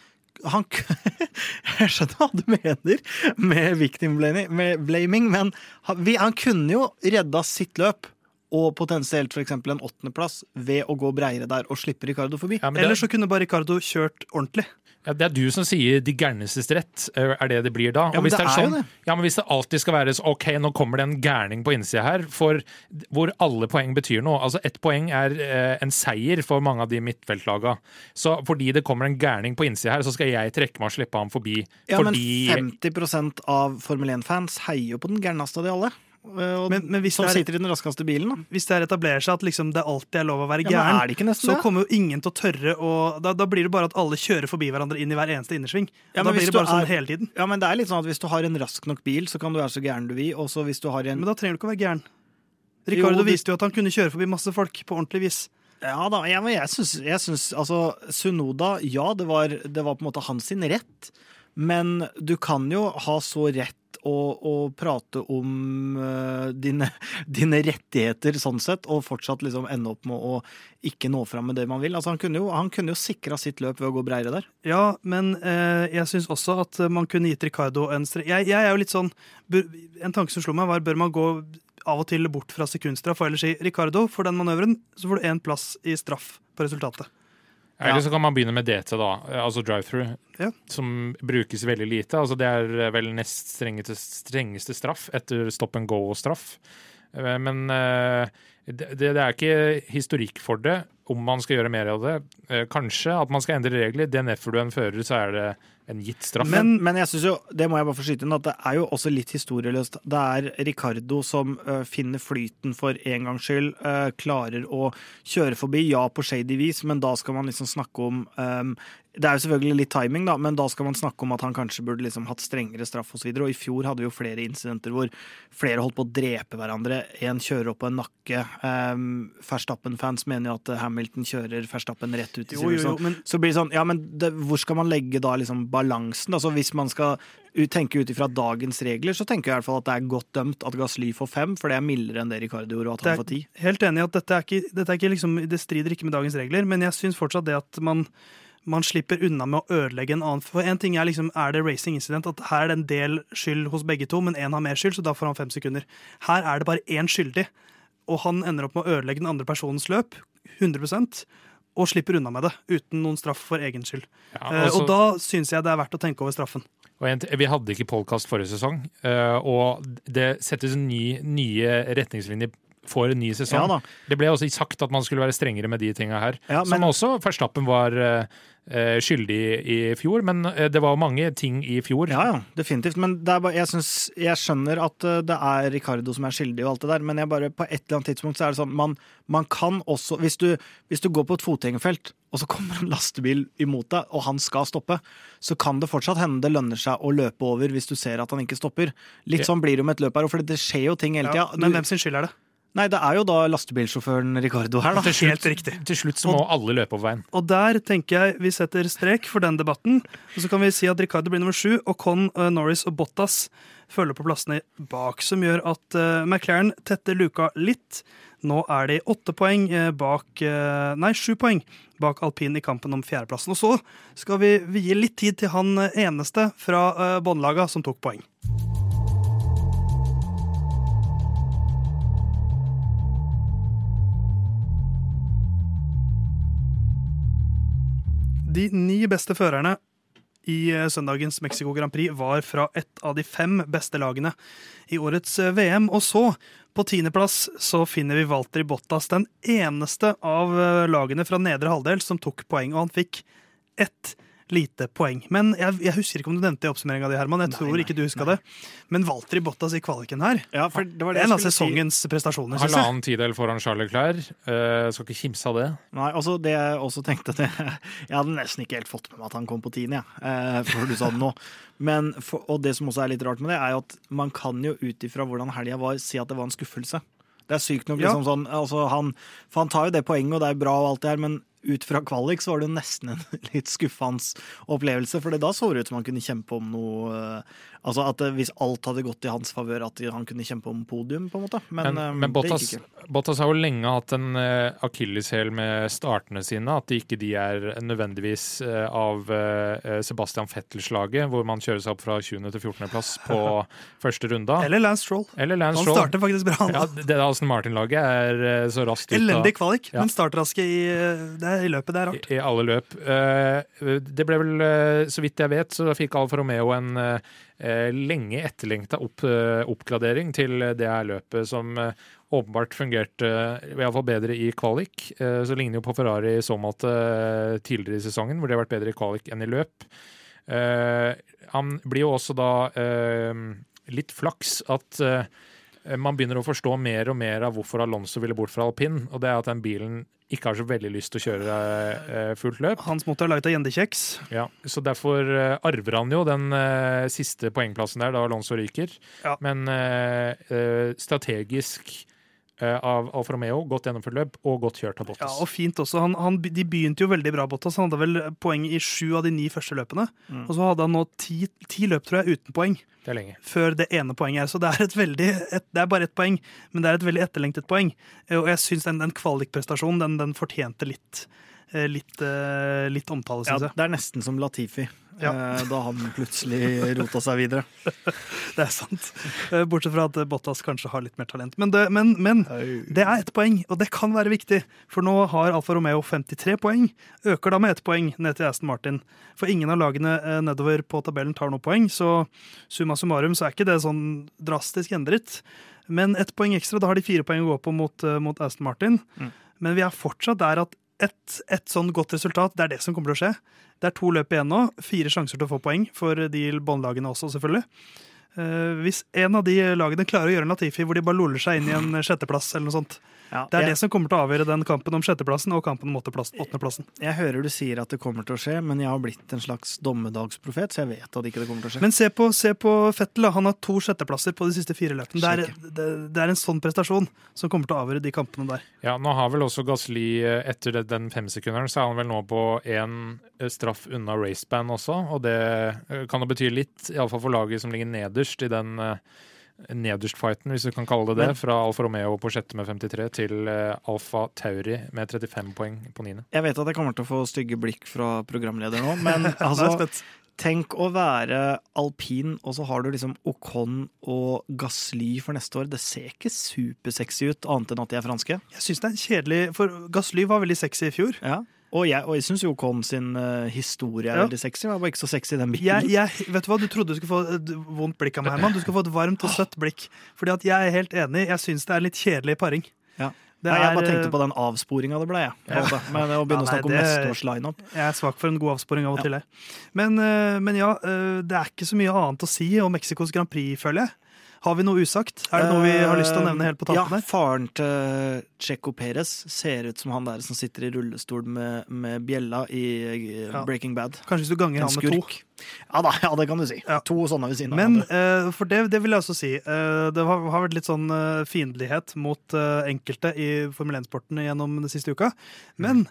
han Jeg skjønner hva du mener med victim blaming, med blaming men han kunne jo redda sitt løp. Og potensielt f.eks. en åttendeplass ved å gå breiere der og slippe Ricardo forbi. Ja, Eller så kunne bare Ricardo kjørt ordentlig. ja, det er du som sier de gærnestes rett, eh, er det det blir da. Ja, men det det er er jo sånn, det. ja, men hvis det alltid skal være så, OK, nå kommer det en gærning på innsida her, for hvor alle poeng betyr noe. Altså Ett poeng er eh, en seier for mange av de midtfeltlaga. Så fordi det kommer en gærning på innsida her, så skal jeg trekke meg og slippe ham forbi. Ja, fordi men 50 av Formel 1-fans heier jo på den gærneste av de alle. Eh, Men, men hvis, som er, sitter i den raskeste bilen. Da. hvis det er etablerer seg at liksom det alltid er lov å være Ja, gæren, ikke nesten så kommer jo ingen til å tørre å da, da blir det bare at alle kjører forbi hverandre inn i hver eneste innersving. Ja, da blir det bare sånn er- hele tiden. Ja, men det er litt sånn at Hvis du har en rask nok bil, så kan du være så gæren du vil. Og så hvis du har en Men da trenger du ikke å være gæren. Ricardo Jo, det- viste jo at han kunne kjøre forbi masse folk på ordentlig vis. Ja da, jeg, men jeg syns, jeg syns Altså, Sunoda, ja, det var, det var på en måte hans sin rett. Men du kan jo ha så rett å, å prate om uh, dine, dine rettigheter sånn sett, og fortsatt liksom ende opp med å ikke nå fram med det man vil. Altså, han kunne jo, han jo sikra sitt løp ved å gå breiere der. Ja, men uh, jeg syns også at man kunne gitt Ricardo en strek. Jeg, jeg er jo litt sånn En tanke som slo meg, var bør man gå av og til bort fra sekundstraff og ellers si Ricardo, for den manøveren så får du én plass i straff på resultatet. Eller så kan man begynne med DT, da. Altså drive-through. Ja. Som brukes veldig lite. Altså det er vel nest strengeste, strengeste straff etter stop and go-straff. Eh, Men eh, det, det er ikke historikk for det, om man skal gjøre mer av det. Eh, Kanskje at man skal endre regler. DNF-er du en fører, så er det en gitt straff. Men, men jeg synes jo, det må jeg bare få skyte inn, at det er jo også litt historieløst. Det er Ricardo som uh, finner flyten for en gangs skyld, Uh, klarer å kjøre forbi, ja på shady vis, men da skal man liksom snakke om um, Det er jo selvfølgelig litt timing, da, men da skal man snakke om at han kanskje burde liksom hatt strengere straff osv. Og, og i fjor hadde vi jo flere incidenter hvor flere holdt på å drepe hverandre. En kjører opp på en nakke. Um, Verstappen-fans mener jo at Hamilton kjører Verstappen rett ut i jo, jo, men Så blir det sånn, ja, men det, hvor skal man legge da liksom balansen? Altså Hvis man skal tenke ut ifra dagens regler, så tenker jeg i hvert fall at det er godt dømt at Gasly får fem, for det er mildere enn det Ricardo gjorde, at han får ti. helt enig i at dette er ikke, dette er ikke liksom, det strider ikke med dagens regler, men jeg syns fortsatt det at man, man slipper unna med å ødelegge en annen. For en ting er liksom, er det racing incident, at her er det en del skyld hos begge to, men én har mer skyld, så da får han fem sekunder. Her er det bare én skyldig, og han ender opp med å ødelegge den andre personens løp, 100 og slipper unna med det, uten noen straff for egen skyld. Ja, Eh, altså- og da syns jeg det er verdt å tenke over straffen. Vi hadde ikke podkast forrige sesong, eh, og det settes ny, nye retningslinjer for en ny sesong. Ja. Det ble også sagt at man skulle være strengere med de tinga her. Ja, Som også Verstappen var eh, eh, skyldig i fjor, men eh, det var mange ting i fjor. Ja, ja, definitivt. Men det er bare, jeg, synes, jeg skjønner at uh, det er Ricardo som er skyldig og alt det der, men jeg bare, på et eller annet tidspunkt så er det sånn man, man kan også hvis du, hvis du går på et fotgjengerfelt, og så kommer en lastebil imot deg, og han skal stoppe, så kan det fortsatt hende det lønner seg å løpe over hvis du ser at han ikke stopper. Litt sånn blir det jo med et løp her, for det skjer jo ting hele Ja, men hvem sin skyld er det? Nei, det er jo da lastebilsjåføren Ricardo her, da. Til slutt, Helt riktig. Til slutt så må alle løpe over veien. Og der tenker jeg vi setter strek for den debatten. Og så kan vi si at Ricardo blir nummer sju, og Con, eh, Norris og Bottas følger på plassene bak, som gjør at uh, McLaren tetter luka litt. Nå er de åtte poeng eh, bak Nei, sju poeng bak alpin i kampen om fjerdeplassen. Og så skal vi, gi litt tid til han eneste fra båndlaga som tok poeng. De ni beste førerne i eh, søndagens Mexico Grand Prix var fra ett av de fem beste lagene i årets eh, VM. Og så, på tiendeplass, så finner vi Walter Bottas, den eneste av eh, lagene fra nedre halvdel som tok poeng, og han fikk ett lite poeng. Men jeg, jeg husker ikke om du nevnte i oppsummeringa di, Herman. Jeg Nei, tror nei, ikke du huska det. Men Valtteri Bottas i kvaliken her, Ja, for det var det en av skulle si. sesongens prestasjoner, syns jeg. Halvannen tidel foran Charles Leclerc. Uh, skal ikke kimse av det. Nei, altså det jeg også tenkte det, Jeg hadde nesten ikke helt fått med meg at han kom på tiende, jeg. uh, før du sa det nå. Men, for, og det som også er litt rart med det, er jo at man kan jo ut ifra hvordan helga var, si at det var en skuffelse. Det er sykt nok Ja. liksom sånn altså han, For han tar jo det poenget, og det er bra og alt det her, men ut fra kvalik så var det jo nesten en litt skuffende opplevelse. For da så det ut som han kunne kjempe om noe eh, Altså at eh, hvis alt hadde gått i hans favør, at han kunne kjempe om podium, på en måte. Men, Men, eh, men Bottas. Bottas har jo lenge hatt en uh, akilleshæl med startene sine. At de ikke de er nødvendigvis eh, av eh, Sebastian Fettel-slaget, hvor man kjører seg opp fra 20. til 14. plass på første runda. Eller Lance Stroll. Eller Lance Han starter faktisk bra. Ja, det Aston Martin-laget er eh, så raskt ut av Elendig kvalik, Ja. men startraske i, det i løpet. Det er rart. i, i alle løp. Eh, det ble vel, eh, så vidt jeg vet, så fikk Alfa Romeo en eh, eh, lenge etterlengta opp, eh, oppgradering til det her løpet, som eh, åpenbart fungerte iallfall bedre i kvalik. Eh, Så ligner jo på Ferrari i så måte eh, tidligere i sesongen, hvor de har vært bedre i kvalik enn i løp. Eh, Han blir jo også da eh, litt flaks at eh, man begynner å forstå mer og mer av hvorfor Alonso ville bort fra alpin, og det er at den bilen ikke har så veldig lyst til å kjøre eh, fullt løp. Hans motor er laget av gjendekjeks. Ja, så derfor eh, arver han jo den eh, siste poengplassen der, da Alonso ryker. Ja. Men eh, eh, strategisk eh, av Alfa Romeo, godt gjennomført løp og godt kjørt av Bottas. Ja, og fint også. Han, han, de begynte jo veldig bra, Bottas. Han hadde vel poeng i sju av de ni første løpene. Mm. Og så hadde han nå ti, ti løp, tror jeg, uten poeng. det er lenge. Før det ene poenget. Så det er, et veldig, et, det er bare ett poeng, men det er et veldig etterlengtet poeng. Eh, Og jeg syns den, den kvalikprestasjonen, den, den fortjente litt, eh, litt, eh, litt omtale, Ja, syns jeg. det er nesten som Latifi, Ja. eh, da han plutselig rota seg videre. Det er sant. Eh, Bortsett fra at Bottas kanskje har litt mer talent. Men det, men, men det er ett poeng, og det kan være viktig. For nå har Alfa Romeo 53 poeng. Øker da med ett poeng ned til Aston Martin. For ingen av lagene eh, nedover på tabellen tar noe poeng, så summa summarum så er ikke det sånn drastisk endret. Men ett poeng ekstra, da har de fire poeng å gå på mot, mot Aston Martin. Mm. Men vi er fortsatt der at ett et sånn godt resultat, det er det som kommer til å skje. Det er to løp igjen nå. Fire sjanser til å få poeng for de båndlagene også, selvfølgelig. Eh, hvis en av de lagene klarer å gjøre en Latifi hvor de bare loller seg inn i en sjetteplass, eller noe sånt. Ja, Det er jeg, det som kommer til å avgjøre den kampen om sjetteplassen og kampen om åttendeplassen. jeg hører du sier at det kommer til å skje, men jeg har blitt en slags dommedagsprofet, så jeg vet at ikke det kommer til å skje. Men se på, se på Fettel. Han har to sjetteplasser på de siste fire løpene. Det er, det, det er en sånn prestasjon som kommer til å avgjøre de kampene der. Ja, nå har vel også Gasli, eh, etter den femsekunderen, så er han vel nå på én straff unna raceband også, og det eh, kan jo bety litt, iallfall for laget som ligger nederst i den eh, nederst-fighten, hvis du kan kalle det det, Men- fra Alfa Romeo på sjette med 53 til eh, Alfa Tauri med 35 poeng på niende. Jeg vet at jeg kommer til å få stygge blikk fra programleder nå, men altså. Tenk å være alpin, og så har du liksom Ocon og Gasly for neste år. Det ser ikke supersexy ut, annet enn at de er franske. Jeg syns det er kjedelig, for Gasly var veldig sexy i fjor. Ja. Og jeg, og jeg syns jo Kon sin uh, historie er Ja. veldig sexy. Var ikke så sexy, den biten. Jeg, jeg, vet du hva, Du trodde du skulle få et vondt blikk av meg, Herman. Du skal få et varmt og søtt blikk. Fordi at jeg er helt enig. Jeg syns det er litt kjedelig paring. Ja. Det Nei, jeg er, bare tenkte eh, på den avsporinga det ble, jeg. Ja. en. Men å begynne Ja, nei, å snakke om det- neste års lineup Jeg er svak for en god avsporing av og til. Men, eh, men ja, det er ikke så mye annet å si om Mexicos Grand Prix, føler jeg. Har vi noe usagt? Er det noe vi har lyst til å nevne helt på tampen Ja, her? faren til Checo Perez ser ut som han der som sitter i rullestol med, med bjella i eh, Breaking Bad. Kanskje hvis du ganger han med to. Ja da, ja, det kan du si. Ja. To sånne ved siden av Men eh, for det, det vil jeg også si. Uh, det har, har vært litt sånn uh, fiendtlighet mot enkelte i Formel 1-sporten gjennom den siste uka. Men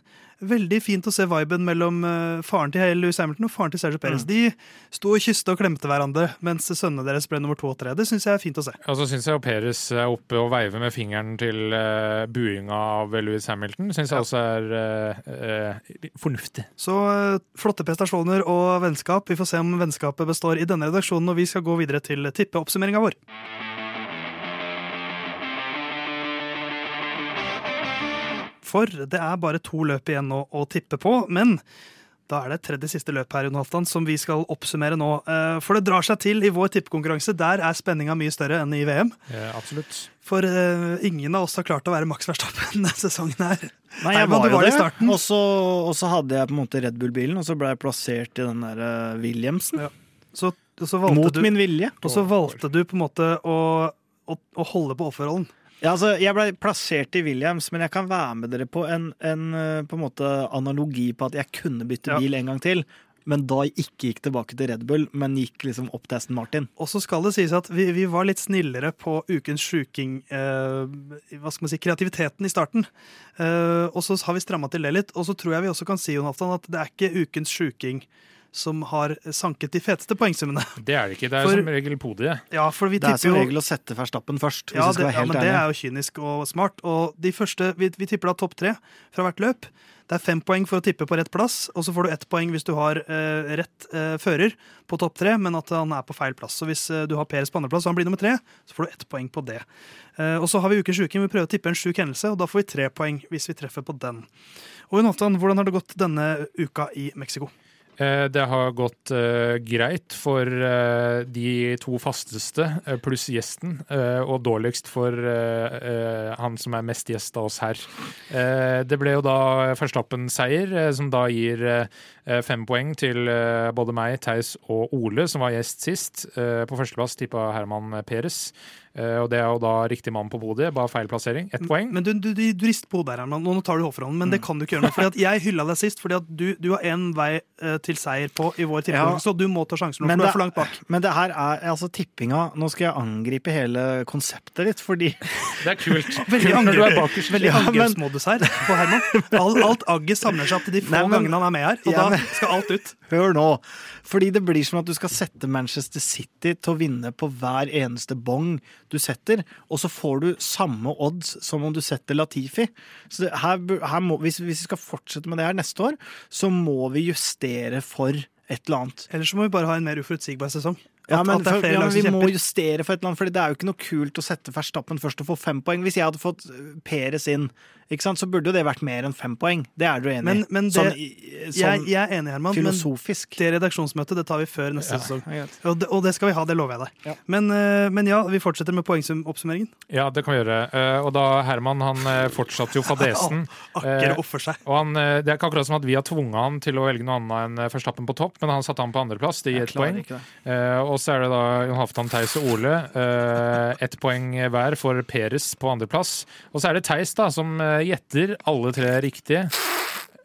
veldig fint å se viben mellom faren til Louis Hamilton og faren til Sergio Perez. Mm. De sto og kysta og klemte hverandre mens sønnene deres ble nummer to og tre. Det syns jeg er fint å se. Og så syns jeg Perez er oppe og veiver med fingeren til uh, buinga av Louis Hamilton. Syns jeg også er fornuftig. Så flotte prestasjoner og vennskap. Vi får se om vennskapet består i denne redaksjonen, og vi skal gå videre til tippeoppsummeringa vår. For det er bare to løp igjen nå å tippe på, men Da er det tredje siste løp her, Jon Halvdan, som vi skal oppsummere nå. Eh, For det drar seg til i vår tippekonkurranse. Der er spenninga mye større enn i VM. Ja, absolutt. For eh, ingen av oss har klart å være Max Verstappen denne sesongen her. Nei, jeg var du jo var det. Og så, hadde jeg på en måte Red Bull-bilen, og så ble jeg plassert i den der eh, Williamsen. Ja. Så, og så valgte Mot du, min vilje. og så valgte du på en måte å, å, å holde på offerrollen. Ja, altså, jeg ble plassert i Williams, men jeg kan være med dere på en, en eh, på en måte analogi på at jeg kunne bytte bil en gang til. Men da ikke gikk tilbake til Red Bull, men gikk liksom opp til Aston Martin. Og så skal det sies at vi, vi var litt snillere på ukens sjuking eh, Hva skal man si, kreativiteten i starten. Eh, og så har vi stramma til det litt. Og så tror jeg vi også kan si Jonathan, at det er ikke ukens sjuking som har sanket de feteste poengsummene. Det er det ikke. Det er For- som regel podiet. Ja, for vi Det er som jo regel å sette Verstappen først, hvis ja, det, ja, men men det er jo kynisk og smart. Og de første, vi, vi tipper da topp tre fra hvert løp. Det er fem poeng for å tippe på rett plass, og så får du ett poeng hvis du har eh, rett eh, fører på topp tre, men at han er på feil plass. Så hvis eh, du har Peres på andreplass og han blir nummer tre, så får du ett poeng på det. Eh, og så har vi ukens uken. Vi prøver å tippe en sjuk hendelse, og da får vi tre poeng hvis vi treffer på den. Og Jon Halvdan, hvordan har det gått denne uka i Mexico? Eh, Det har gått uh, greit for uh, de to fasteste, uh, pluss gjesten, og dårligst for han som er mest gjest av oss her. Det ble jo da Verstappen-seier, som da gir fem poeng til både meg, Theis og Ole, som var gjest sist. På førsteplass tippa Herman Peres, og det er jo da riktig mann på podiet, bare feil plassering. Ett poeng. Men du, du, du, du rister på hodet her, Herman. Nå tar du offerhånden, men det kan du ikke gjøre nå. Fordi at jeg hylla deg sist fordi at du, du har én vei eh, til seier på i vår tippekonkurranse, Ja. så du må ta sjansen nå, Men for du det- er for langt bak. Men det her er altså tippinga Nå skal jeg angripe hele konseptet ditt, fordi Det er kult. Veldig, Kult når du er bakerst. veldig angrepsmodus her på Herman. Alt, alt agget samler seg opp til de få Nei, men- gangene han er med her, og Ja, da skal alt ut. Hør nå. Fordi det blir som at du skal sette Manchester City til å vinne på hver eneste bong du setter, og så får du samme odds som om du setter Latifi. Så her, her må, hvis, hvis vi skal fortsette med det her neste år, så må vi justere for et eller annet. Ellers så må vi bare ha en mer uforutsigbar sesong. At, Ja, men, for, ja, men vi må justere for et eller annet, Fordi det er jo ikke noe kult å sette Verstappen først og få fem poeng. Hvis jeg hadde fått eh, Peres inn, så burde jo det vært mer enn fem poeng. Det er du enig i? Men, men det, sånn, i- jeg, sånn jeg er enig, Herman, men det redaksjonsmøtet det tar vi før neste sesong. Ja. Og det, og det skal vi ha, det lover jeg deg. Ja. Men, eh, men ja, vi fortsetter med poengsoppsummeringen. Ja, det kan vi gjøre. Eh, Og da Herman han eh, fortsatte jo fadesen. Akker offer seg. Og han, Det er ikke akkurat som at vi har tvunget han til å velge noe annet enn Førstappen på topp, men han satte han på andreplass. Det gir Jeg ett poeng. ikke. Eh, og så er det da Jon Halvdan, Theis og Ole. Ett poeng hver for Peres på andreplass. Og så er det Theis da, som gjetter alle tre riktige.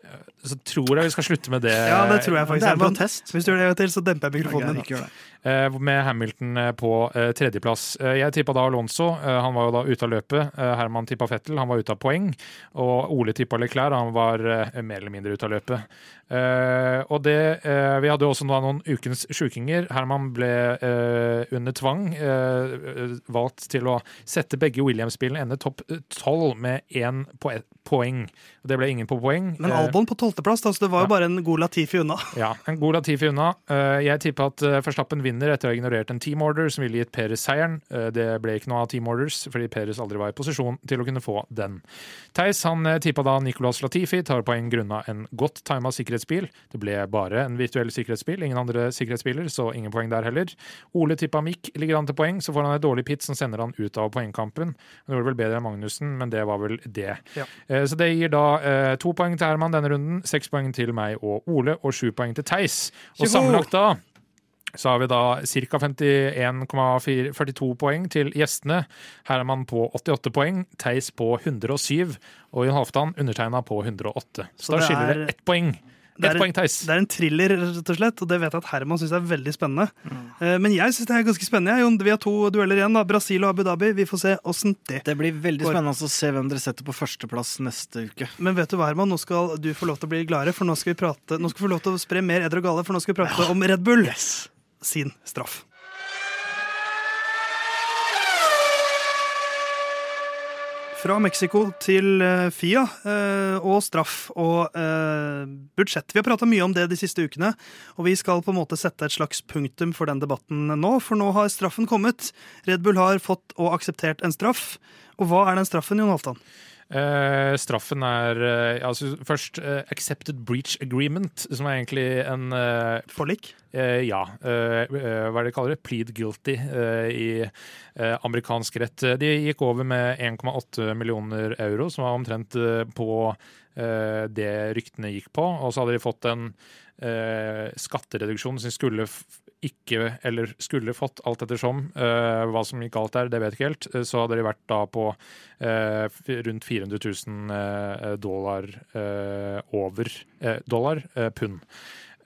Eh, Så tror jeg vi skal slutte med det. Ja, det tror jeg faktisk. det er en protest. Hvis du gjør det en gang til, så demper jeg mikrofonen din. Eh, med Hamilton eh, på eh, tredjeplass. Eh, jeg tippa da Alonso. Eh, han var jo da ute av løpet. Eh, Herman tippa Fettel, han var ute av poeng. Og Ole tippa Leclerc, han var eh, mer eller mindre ute av løpet. Eh, og det eh, Vi hadde jo også noen ukens sjukinger. Herman ble eh, under tvang eh, eh, valgt til å sette begge Williams-bilene ende topp tolv med én poeng. Det ble ingen på poeng. Men Eh, Albon på tolvteplass, altså det var jo ja. bare en god Latifi unna. ja, en god Latifi unna. Eh, Jeg tippa at eh, Verstappen vinner etter å ha ignorert en team order som ville gitt Peres seieren. Eh, Det ble ikke noe av team orders, fordi Peres aldri var i posisjon til å kunne få den. Theis han eh, tippa da Nicolas Latifi tar poeng grunna en godt tima sikkerhetsbil. Det ble bare en virtuell sikkerhetsbil, ingen andre sikkerhetsbiler, så ingen poeng der heller. Ole tippa Mick ligger an til poeng, så får han et dårlig pit som sender han ut av poengkampen. Han gjorde vel bedre enn Magnussen, men det var vel det. Ja. Eh, Så det gir da to poeng til Herman denne runden, seks poeng til meg og Ole, og sju poeng til Theis. Og sammenlagt da så har vi da ca. 51,42 poeng til gjestene. Herman på 88 poeng, Theis på 107 og Jon Halvdan undertegna på 108. Så, Så da det skiller er- det ett poeng. Det er- poeng. Det er en thriller, rett og slett, og det vet jeg at Herman syns er veldig spennende. Mm. Eh, Men jeg syns det er ganske spennende. Jon. Vi har to dueller igjen, da. Brasil og Abu Dhabi. Vi får se åssen det Det blir veldig Går. spennende å se hvem dere setter på førsteplass neste uke. Men vet du hva, Herman? Nå skal du få lov til å bli gladere, for nå skal vi prate Nå skal vi få lov til å spre mer edder og gale, for nå skal vi prate om Red Bull sin straff. Fra Mexico til eh, FIA eh, og straff og eh, budsjett. Vi har prata mye om det de siste ukene, og vi skal på en måte sette et slags punktum for den debatten nå, for nå har straffen kommet. Red Bull har fått og akseptert en straff. Og hva er den straffen, Jon Halvdan? Eh, straffen er eh, altså først eh, accepted breach agreement, som er egentlig en Forlik? eh, Ja, hva er det de kaller det? Plead guilty i amerikansk rett. De gikk over med 1,8 millioner euro, som var omtrent på eh, det ryktene gikk på. Og så hadde de fått en eh, skattereduksjon som skulle ikke, eller skulle fått, alt ettersom. Eh, hva som gikk galt der, det vet jeg ikke helt. Eh, Så hadde de vært da på eh, rundt 400 000 eh, dollar over dollar, pund.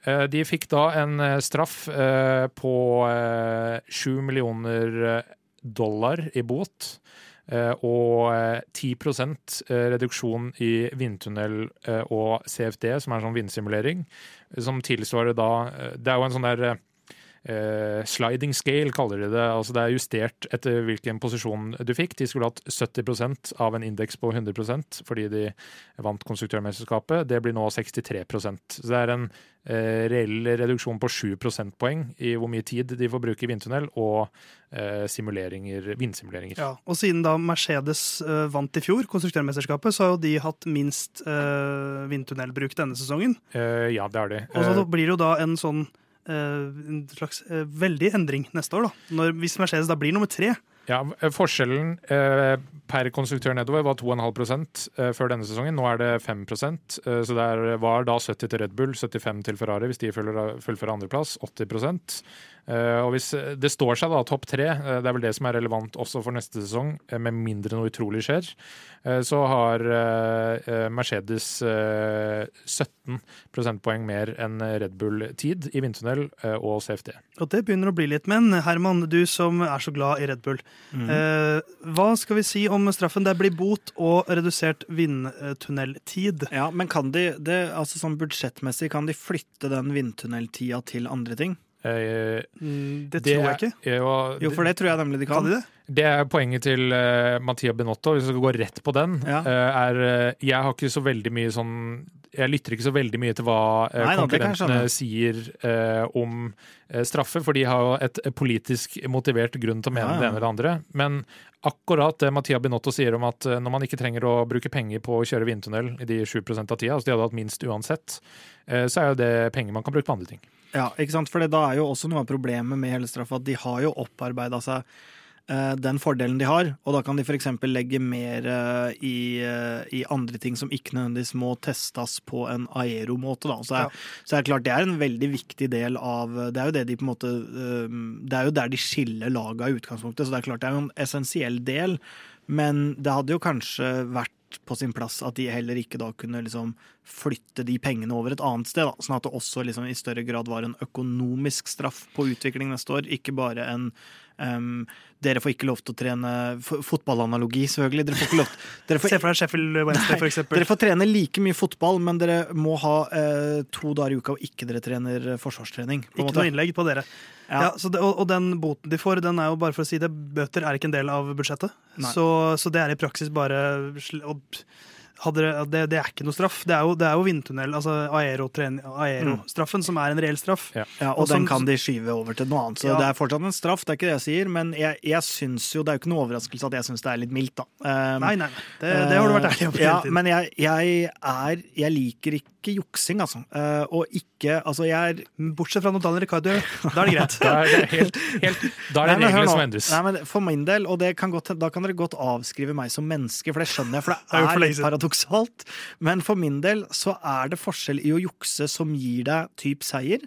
De fikk da en straff på sju 7 millioner dollar i bot. Og eh, 10 eh, reduksjon i vindtunnel og CFD, som er en sånn vindsimulering. Som tilsvarer da Det er jo en sånn der sliding scale, kaller de det. Altså det er justert etter hvilken posisjon du fikk. De skulle hatt 70% av en indeks på 100% fordi de vant konstruktørmesterskapet. Det blir nå 63% Så det er en eh, reell reduksjon på 7 prosentpoeng i hvor mye tid de får bruke i vindtunnel og eh, simuleringer, vindsimuleringer. Ja, og siden da Mercedes eh, vant i fjor, konstruktørmesterskapet, så har jo de hatt minst vindtunnelbruk denne sesongen. Eh, ja, det har de. Og så Eh, blir det jo da en sånn eh, en slags eh, veldig endring neste år, da. Når, hvis Mercedes da blir nummer tre. Ja, eh, Forskjellen eh, per konstruktør nedover var 2,5 eh, før denne sesongen. Nå er det 5 eh, Så det var da 70 til Red Bull, 75 til Ferrari hvis de fullfører andreplass. 80 eh, Og hvis det står seg da topp tre, det er vel det som er relevant også for neste sesong, med mindre noe utrolig skjer, så har Mercedes eh, 17 prosentpoeng mer enn Red Bull-tid i vindtunnel og CFD. Og det begynner å bli litt. Men Herman, du som er så glad i Red Bull. Eh, hva skal vi si om straffen? Det blir bot og redusert vindtunneltid. Ja, men kan de, det, altså sånn budsjettmessig, kan de flytte den vindtunneltida til andre ting? Eh, Mm, det tror jeg ikke. er jo- Jo, for det tror jeg nemlig de Kan kan. de det? Det er poenget til uh, Mattia Benotto, hvis vi skal gå rett på den. Ja. uh, er, uh, jeg har ikke så veldig mye sånn Jeg lytter ikke så veldig mye til hva eh, Nei konkurrentene sier eh, om eh, straffe, for de har jo et politisk motivert grunn til å mene Ja, ja. det ene eller det andre. Men akkurat det Mattia Binotto sier om at eh, når man ikke trenger å bruke penger på å kjøre vindtunnel i de 7% av tida, altså de hadde hatt minst uansett, eh, så er jo det penger man kan bruke på andre ting. Ja, ikke sant? For da er jo også noe av problemet med hele straffa at de har jo opparbeida seg eh, den fordelen de har, og da kan de f.eks. legge mer eh, i, eh, i andre ting som ikke nødvendigvis må testes på en aeromåte. Da. Så, er, Ja. så er det klart det er en veldig viktig del av Det er jo det de på en måte eh, Det er jo der de skiller laga i utgangspunktet, så det er klart det er jo en essensiell del, men det hadde jo kanskje vært på sin plass at de heller ikke da kunne liksom flytte de pengene over et annet sted. Da. Sånn at det også liksom i større grad var en økonomisk straff på utvikling neste år, ikke bare en em, dere får ikke lov til å trene Fotballanalogi, selvfølgelig. Dere får ikke lov får, Se for deg Sheffield Wednesday, f.eks. dere får trene like mye fotball, men dere må ha eh, to dager i uka og ikke dere trener eh, forsvarstrening. på Ikke måte. noe innlegg på dere. Ja. Ja, så det, og, og den boten de får, den er jo bare for å si det, bøter er ikke en del av budsjettet. Så, så det er i praksis bare sl- hadde det, det, det er ikke noe straff. Det er jo, det er jo vindtunnel, altså Aero aerostraffen, som er en reell straff. Ja. Ja, og Og den som- kan de skyve over til noe annet. Så Ja. det er fortsatt en straff, det er ikke det jeg sier, men jeg, jeg syns jo Det er jo ikke noe overraskelse at jeg syns det er litt mildt, da. Um, Nei, nei. Det, det har du vært ærlig om Ja, men jeg, jeg er Jeg liker ikke juksing, altså. Uh, og ikke Altså, jeg er Bortsett fra når Daniel Ricardo, da er det greit. Da er det, helt, helt, da er det Nei, reglene som endres. Nei, men for min del, og det kan godt, da kan dere godt avskrive meg som menneske, for det skjønner jeg, for det Det er jo er, paradoksalt. Men for min del så er det forskjell i å jukse som gir deg typ seier,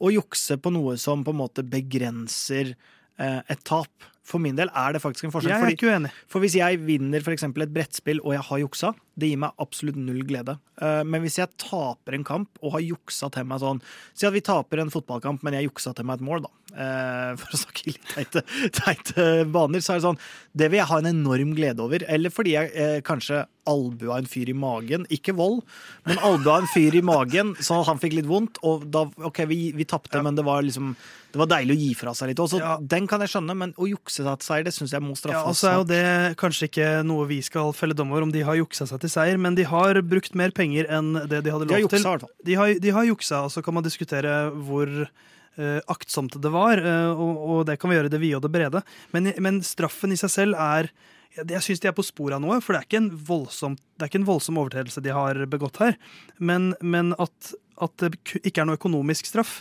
og jukse på noe som på en måte begrenser eh, et tap. For min del er det faktisk en forskjell. Jeg er ikke uenig. For hvis jeg vinner for eksempel et brettspill og jeg har juksa, det gir meg absolutt null glede. Eh, Men hvis jeg taper en kamp og har juksa til meg sånn Si at vi taper en fotballkamp, men jeg juksa til meg et mål, da. Eh, For å snakke litt teite, teite baner, så er det sånn Det vil jeg ha en enorm glede over. Eller fordi jeg eh, kanskje albua en fyr i magen. Ikke vold, men albua en fyr i magen så han fikk litt vondt. Og da OK, vi, vi tapte, Ja. men det var liksom det var deilig å gi fra seg litt. Også, Ja. Den kan jeg skjønne, men å jukse seg til seier, det syns jeg må Ja, straffes. og så er jo det kanskje ikke noe vi skal felle dom over om de har juksa seg til seier, men de har brukt mer penger enn det de hadde De lov juksa, til. De har, de har juksa, og så kan man diskutere hvor Uh, aktsomt det var, uh, og, og det kan vi gjøre i det vide og det brede. Men, men straffen i seg selv er jeg syns de er på sporet av noe, for det er ikke en voldsom, det er ikke en voldsom overtredelse de har begått her. Men, men at, at det ikke er noe økonomisk straff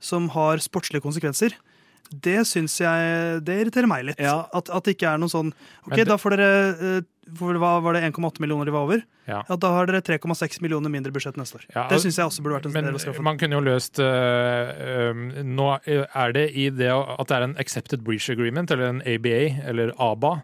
som har sportslige konsekvenser, det syns jeg Det irriterer meg litt. Ja. At, at det ikke er noe sånn OK, det- da får dere eh, hva Var det 1,8 millioner de var over? Ja. Ja, Da har dere 3,6 millioner mindre budsjett neste år. Ja, det syns jeg også burde vært en del av straffen. man kunne jo løst øh, øh, Nå er det i det at det er en accepted breach agreement, eller en ABA, eller ABA,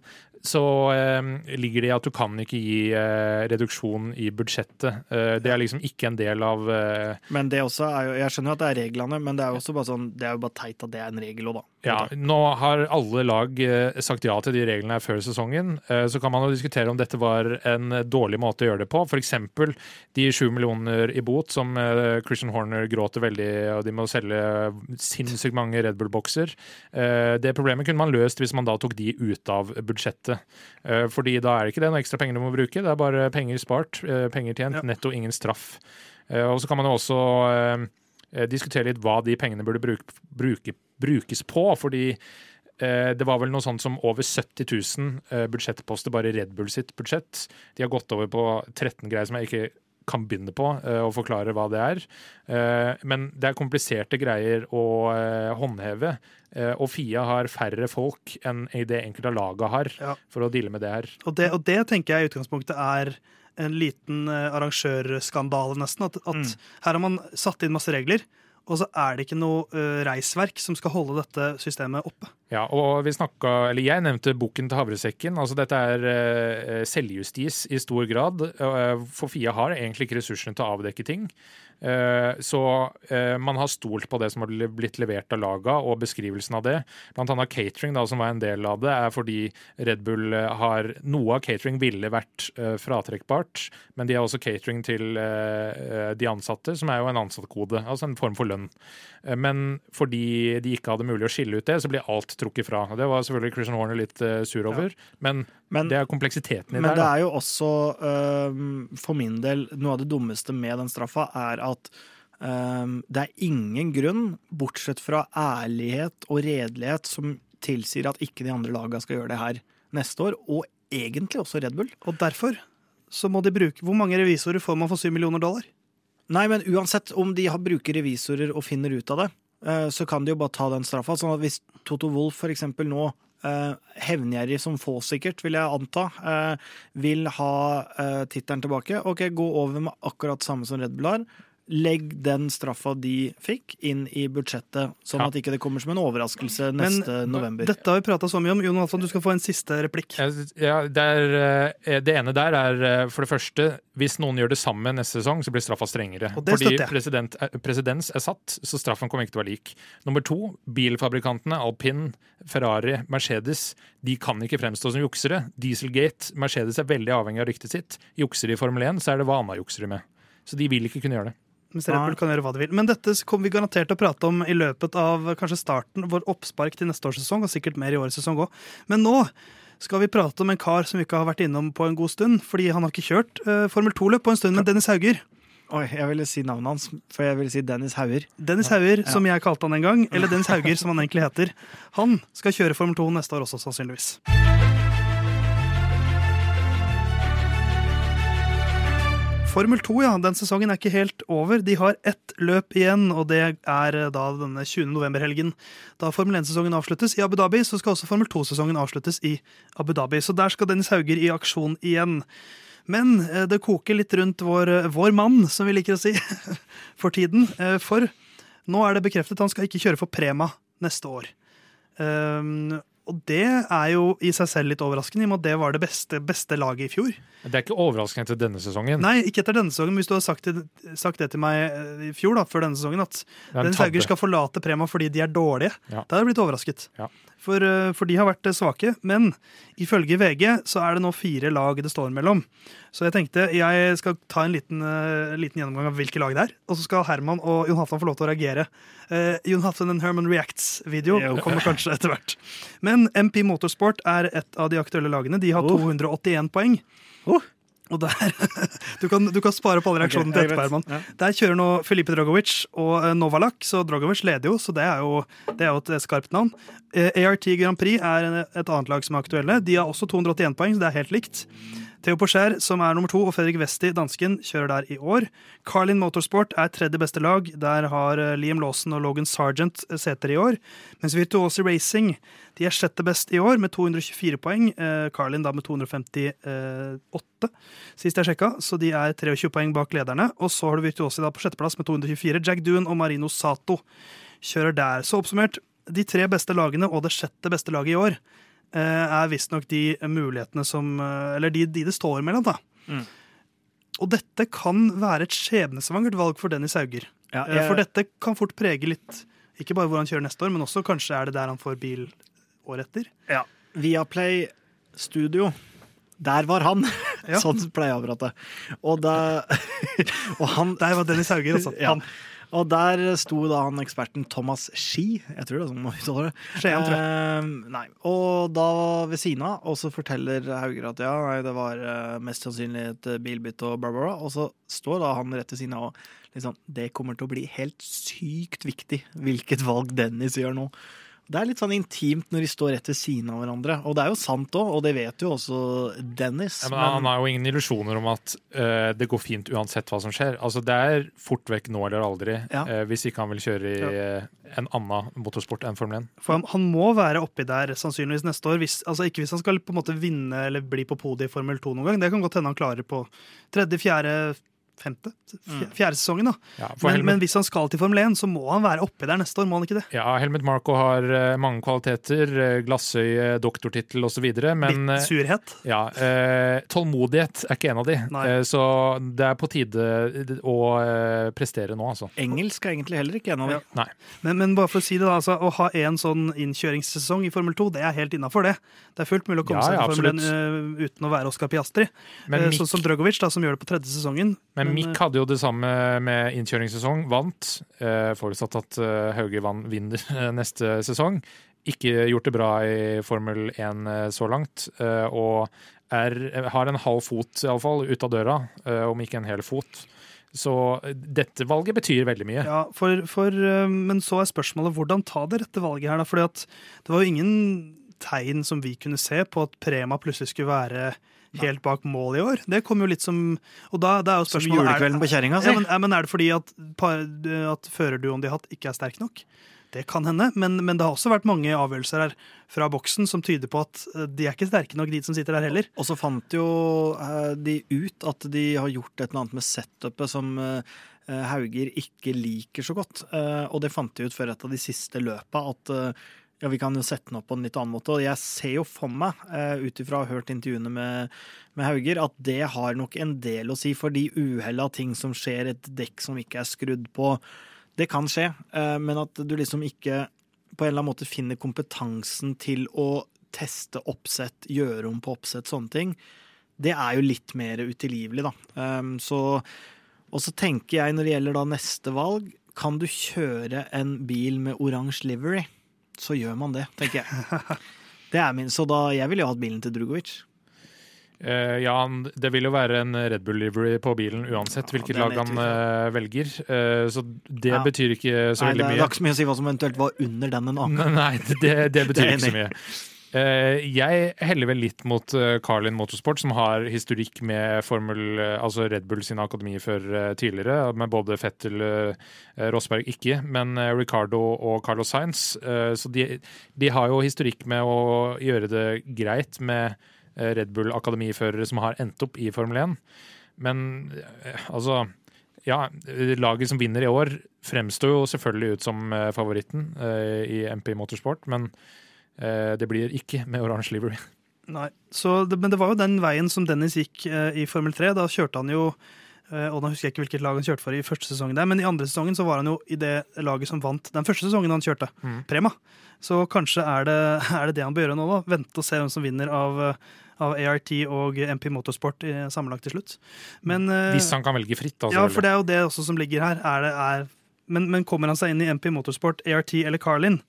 så øhm, ligger det i at du kan ikke gi øh, reduksjon i budsjettet. Eh, det er liksom ikke en del av øh, Men det også er jo, jeg skjønner jo at det er reglene, men det er jo også bare sånn, det er jo bare teit at det er en regel òg, da. Ja, nå har alle lag eh, sagt ja til de reglene her før sesongen. Eh, Så kan man jo diskutere om dette var en dårlig måte å gjøre det på. F.eks. de sju millioner i bot som eh, Christian Horner gråter veldig, og de må selge sinnssykt mange Red Bull-bokser. Det problemet kunne man løst hvis man da tok de ut av budsjettet. Fordi da er det ikke det noen ekstra penger du må bruke, det er bare penger spart, penger tjent, netto ingen straff. Og så kan man jo også diskutere litt hva de pengene burde bruke, bruke, brukes på. fordi eh, det var vel noe sånt som over 70 000 eh, budsjettposter bare i Red Bull sitt budsjett. De har gått over på 13 greier som jeg ikke kan begynne på å og forklare hva det er. Eh, men det er kompliserte greier å eh, håndheve. Eh, og Fia har færre folk enn det enkelte laget har for å deale med det her. Og det, og det tenker jeg i utgangspunktet er en liten eh, arrangørskandale, nesten. At, at Mm. her har man satt inn masse regler, og så er det ikke noe eh, reisverk som skal holde dette systemet oppe. Ja, og vi snakka, eller Jeg nevnte bukken til havresekken. altså Dette er eh, selvjustis i stor grad. For Fia har egentlig ikke ressursene til å avdekke ting. Eh, så eh, man har stolt på det som har blitt levert av laga, og beskrivelsen av det. Blant annet catering, da, som var en del av det, er fordi Red Bull eh, har Noe av catering ville vært fratrekkbart, men de har også catering til de ansatte, som er jo en ansattkode, altså en form for lønn. Men fordi de ikke hadde mulig å skille ut det, så blir alt trukket fra. Det var selvfølgelig Christian Horner litt sur over, men, Men, det er kompleksiteten i men det. det her, da. er jo også, uh, for min del, noe av det dummeste med den straffa, er at uh, det er ingen grunn, bortsett fra ærlighet og redelighet, som tilsier at ikke de andre laga skal gjøre det her neste år, og egentlig også Red Bull. Og derfor så må de bruke Hvor mange revisorer får man for 7 millioner dollar? Nei, men uansett om de har bruker revisorer og finner ut av det, eh, så kan de jo bare ta den straffa. Sånn at hvis Toto Wolff eksempel nå, hevngjerrig som få sikkert, vil jeg anta, eh, vil ha eh, tittelen tilbake, ok, gå over med akkurat samme som Red Bull har. Legg den straffa de fikk, inn i budsjettet, sånn Ja. at ikke det kommer som en overraskelse Men neste november. Dette har vi prata så mye om. Jon Halvdan, du skal få en siste replikk. Ja, det, er, eh, det ene der er eh, for det første Hvis noen gjør det samme neste sesong, så blir straffa strengere. Og det Fordi president, eh, presedens er satt, så straffen kommer ikke til å være lik. Nummer to, bilfabrikantene, alpin, Ferrari, Mercedes, de kan ikke fremstå som juksere. Dieselgate, Mercedes er veldig avhengig av ryktet sitt. Jukser de i Formel 1, så er det hva annet jukser de med. Så de vil ikke kunne gjøre det. Mens Red Bull kan gjøre hva de vil. Men dette kommer vi garantert til å prate om i løpet av kanskje starten, vår oppspark til neste års sesong, og sikkert mer i årets sesong òg. Men nå skal vi prate om en kar som vi ikke har vært innom på en god stund, fordi han har ikke kjørt uh, Formel 2-løp på en stund, men Dennis Hauger. Oi, jeg ville si navnet hans, for jeg ville si Dennis Hauger. Dennis Hauger, som jeg kalte han en gang, eller Dennis Hauger, som han egentlig heter. Han skal kjøre Formel 2 neste år også, sannsynligvis. Formel 2, ja, den sesongen er ikke helt over. De har ett løp igjen, og det er eh, da denne 20. november-helgen. Da Formel 1-sesongen avsluttes i Abu Dhabi, så skal også Formel 2-sesongen avsluttes i Abu Dhabi. Så der skal Dennis Hauger i aksjon igjen. Men eh, det koker litt rundt vår, eh, vår mann, som vi liker å si, for tiden. For nå er det bekreftet han skal ikke kjøre for Prema neste år. Og det er jo i seg selv litt overraskende, i og med at det var det beste, beste laget i fjor. Det er ikke overraskende etter denne sesongen. Nei, ikke etter denne sesongen, men hvis du hadde sagt sagt det til meg eh, i fjor, da, før denne sesongen, at den er Dennis. Hauger skal forlate Prema fordi de er dårlige, Ja. da hadde jeg blitt overrasket. Ja. For, eh, for de har vært eh, svake. Men ifølge VG så er det nå fire lag det står mellom. Så jeg tenkte jeg skal ta en liten, uh, liten gjennomgang av hvilke lag det er. Og så skal Herman og Jon Halvdan få lov til å reagere. Uh, Jon Halvdan and Herman Reacts-video kommer kanskje etter hvert. Men MP Motorsport er et av de aktuelle lagene. De har Oh. 281 poeng. Oh. Og der, du, kan, du kan spare på alle reaksjonene okay, til etterpå. Herman. Ja. Der kjører nå Filipe Drogovic og eh, Novalak, så Drogovic leder jo, så det er jo, det er jo et eh, skarpt navn. Eh, ART Grand Prix er et annet lag som er aktuelle. De har også 281 poeng, så det er helt likt. Theo Porcher, som er nummer to, og Fredrik Westi, dansken, kjører der i år. Carlin Motorsport er tredje beste lag. Der har eh, Liam Lawson og Logan Sargent eh, seter i år. Mens Virtuosi Racing de er sjette best i år med 224 poeng. Eh, Carlin da med 258, sist jeg sjekka. Så de er 23 poeng bak lederne. Og så har du Virtuosi da på sjetteplass med 224. Jack Doon og Marino Sato kjører der. Så oppsummert, de tre beste lagene og det sjette beste laget i år er visstnok de mulighetene som eh, Eller de, de det står mellom, da. Mm. Og dette kan være et skjebnesvangert valg for Dennis Hauger. Ja, Eh, jeg- For dette kan fort prege litt ikke bare hvor han kjører neste år, men også kanskje er det der han får bil året etter. Ja. Viaplay Studio. Der var han! Ja. Sånn pleier jeg å prate. Og, da, og han Der var Dennis Hauger, altså. Ja. Han, Og der sto da han eksperten Thomas Ski, jeg tror det er sånn man uttaler det. Skien, tror jeg. Eh, nei. Og da ved siden av, og så forteller Hauger at ja, nei, det var eh, mest sannsynlig et eh, bilbytte og bla. Og så står da han rett ved siden av og liksom Det kommer til å bli helt sykt viktig hvilket valg Dennis gjør nå. Det er litt sånn intimt når de står rett ved siden av hverandre. Og det er jo sant òg, og det vet jo også Dennis. Ja, men han har jo ingen illusjoner om at uh, det går fint uansett hva som skjer. Altså Det er fort vekk nå eller aldri, Ja. uh, hvis ikke han vil kjøre i uh, en annen motorsport enn Formel 1. for han, han må være oppi der sannsynligvis neste år. Hvis, altså ikke hvis han skal på en måte vinne eller bli på podiet i Formel 2 noen gang. Det kan godt hende han klarer på tredje, fjerde, femte. Fjerde sesongen, da. Ja, Men, Helmut, men hvis han skal til Formel 1, så må han være oppi der neste år, må han ikke det? ja, Helmut Marko har eh, mange kvaliteter. eh, glassøye, doktortittel osv. Men Litt eh, surhet. ja, eh, tålmodighet er ikke en av de. Nei. Eh, så det er på tide å eh, prestere nå, altså. Engelsk er egentlig heller ikke en av de. Nei. Men, men bare for å si det, da, altså, å ha en sånn innkjøringssesong i Formel 2, det er helt innafor det. Det er fullt mulig å komme Ja, seg ja, til Formel 1 eh, uten å være Oscar Piastri. Men Eh, Sånn som Drogovic, da, som gjør det på tredje sesongen. men men, Mick eh, hadde jo det samme med innkjøringssesong. Vant, eh, forutsatt at eh, Hauge vann, vinner neste sesong. Ikke gjort det bra i Formel 1 eh, så langt. eh, og er, har en halv fot, iallfall, ut av døra, eh, om ikke en hel fot. Så dette valget betyr veldig mye. Ja, for, for, men så er spørsmålet hvordan ta det rette valget her, da. Fordi at det var jo ingen tegn som vi kunne se på at Prema plutselig skulle være helt bak mål i år. Det kom jo litt som Og da, det er jo Som julekvelden på kjerringa, si. ja, men, men er det fordi at, at førerduoen de har hatt, ikke er sterk nok? Det kan hende, men, men det har også vært mange avgjørelser her fra boksen som tyder på at eh, de er ikke sterke nok, de som sitter der heller. Og så fant jo eh, de ut at de har gjort et eller annet med setupet som eh, Hauger ikke liker så godt. Eh, og det fant de ut før et av de siste løpa, at ja, vi kan jo sette den opp på en litt annen måte. Og jeg ser jo for meg, uh, ut ifra å ha hørt intervjuene med, med Hauger, at det har nok en del å si for de uhella ting som skjer, et dekk som ikke er skrudd på. Det kan skje, eh, men at du liksom ikke på en eller annen måte finner kompetansen til å teste oppsett, gjøre om på oppsett, sånne ting, det er jo litt mer utilgivelig, da. Um, så, og så tenker jeg, når det gjelder da neste valg, kan du kjøre en bil med oransje livery, så gjør man det, tenker jeg. Det er min, så da, jeg ville jo hatt bilen til Drugovic. Uh, ja, det vil jo være en Red Bull livery på bilen uansett hvilket lag han eh, velger. Uh, så det Ja. betyr ikke så Nei, det veldig mye. det er ikke så mye å si hva som eventuelt var under den ennå. Nei, det, det betyr Det ikke så mye. Eh, jeg heller vel litt mot eh, Carlin Motorsport, som har historikk med Formel, eh, altså Red Bull sine akademiførere tidligere, med både Fettel Rosberg ikke, men Ricardo og Carlos Sainz. Så de, de har jo historikk med å gjøre det greit med Red Bull-akademiførere som har endt opp i Formel 1. Men altså ja, laget som vinner i år fremstår jo selvfølgelig ut som favoritten i MP Motorsport, men det blir ikke med oransje livery. Nei, så Men det var jo den veien som Dennis gikk eh, i Formel 3. Da kjørte han jo eh, og da husker jeg ikke hvilket lag han kjørte for i første sesongen, der, men i andre sesongen så var han jo i det laget som vant den første sesongen han kjørte, Mm. Prema. Så kanskje er det, er det det han bør gjøre nå, da. Vente og se hvem som vinner av, eh, av ART og MP Motorsport sammenlagt til slutt. Men, eh, Hvis han kan velge fritt, da. ja, for det er jo det også som ligger her. Er det, er, men, men kommer han seg inn i MP Motorsport, ART eller Carlin,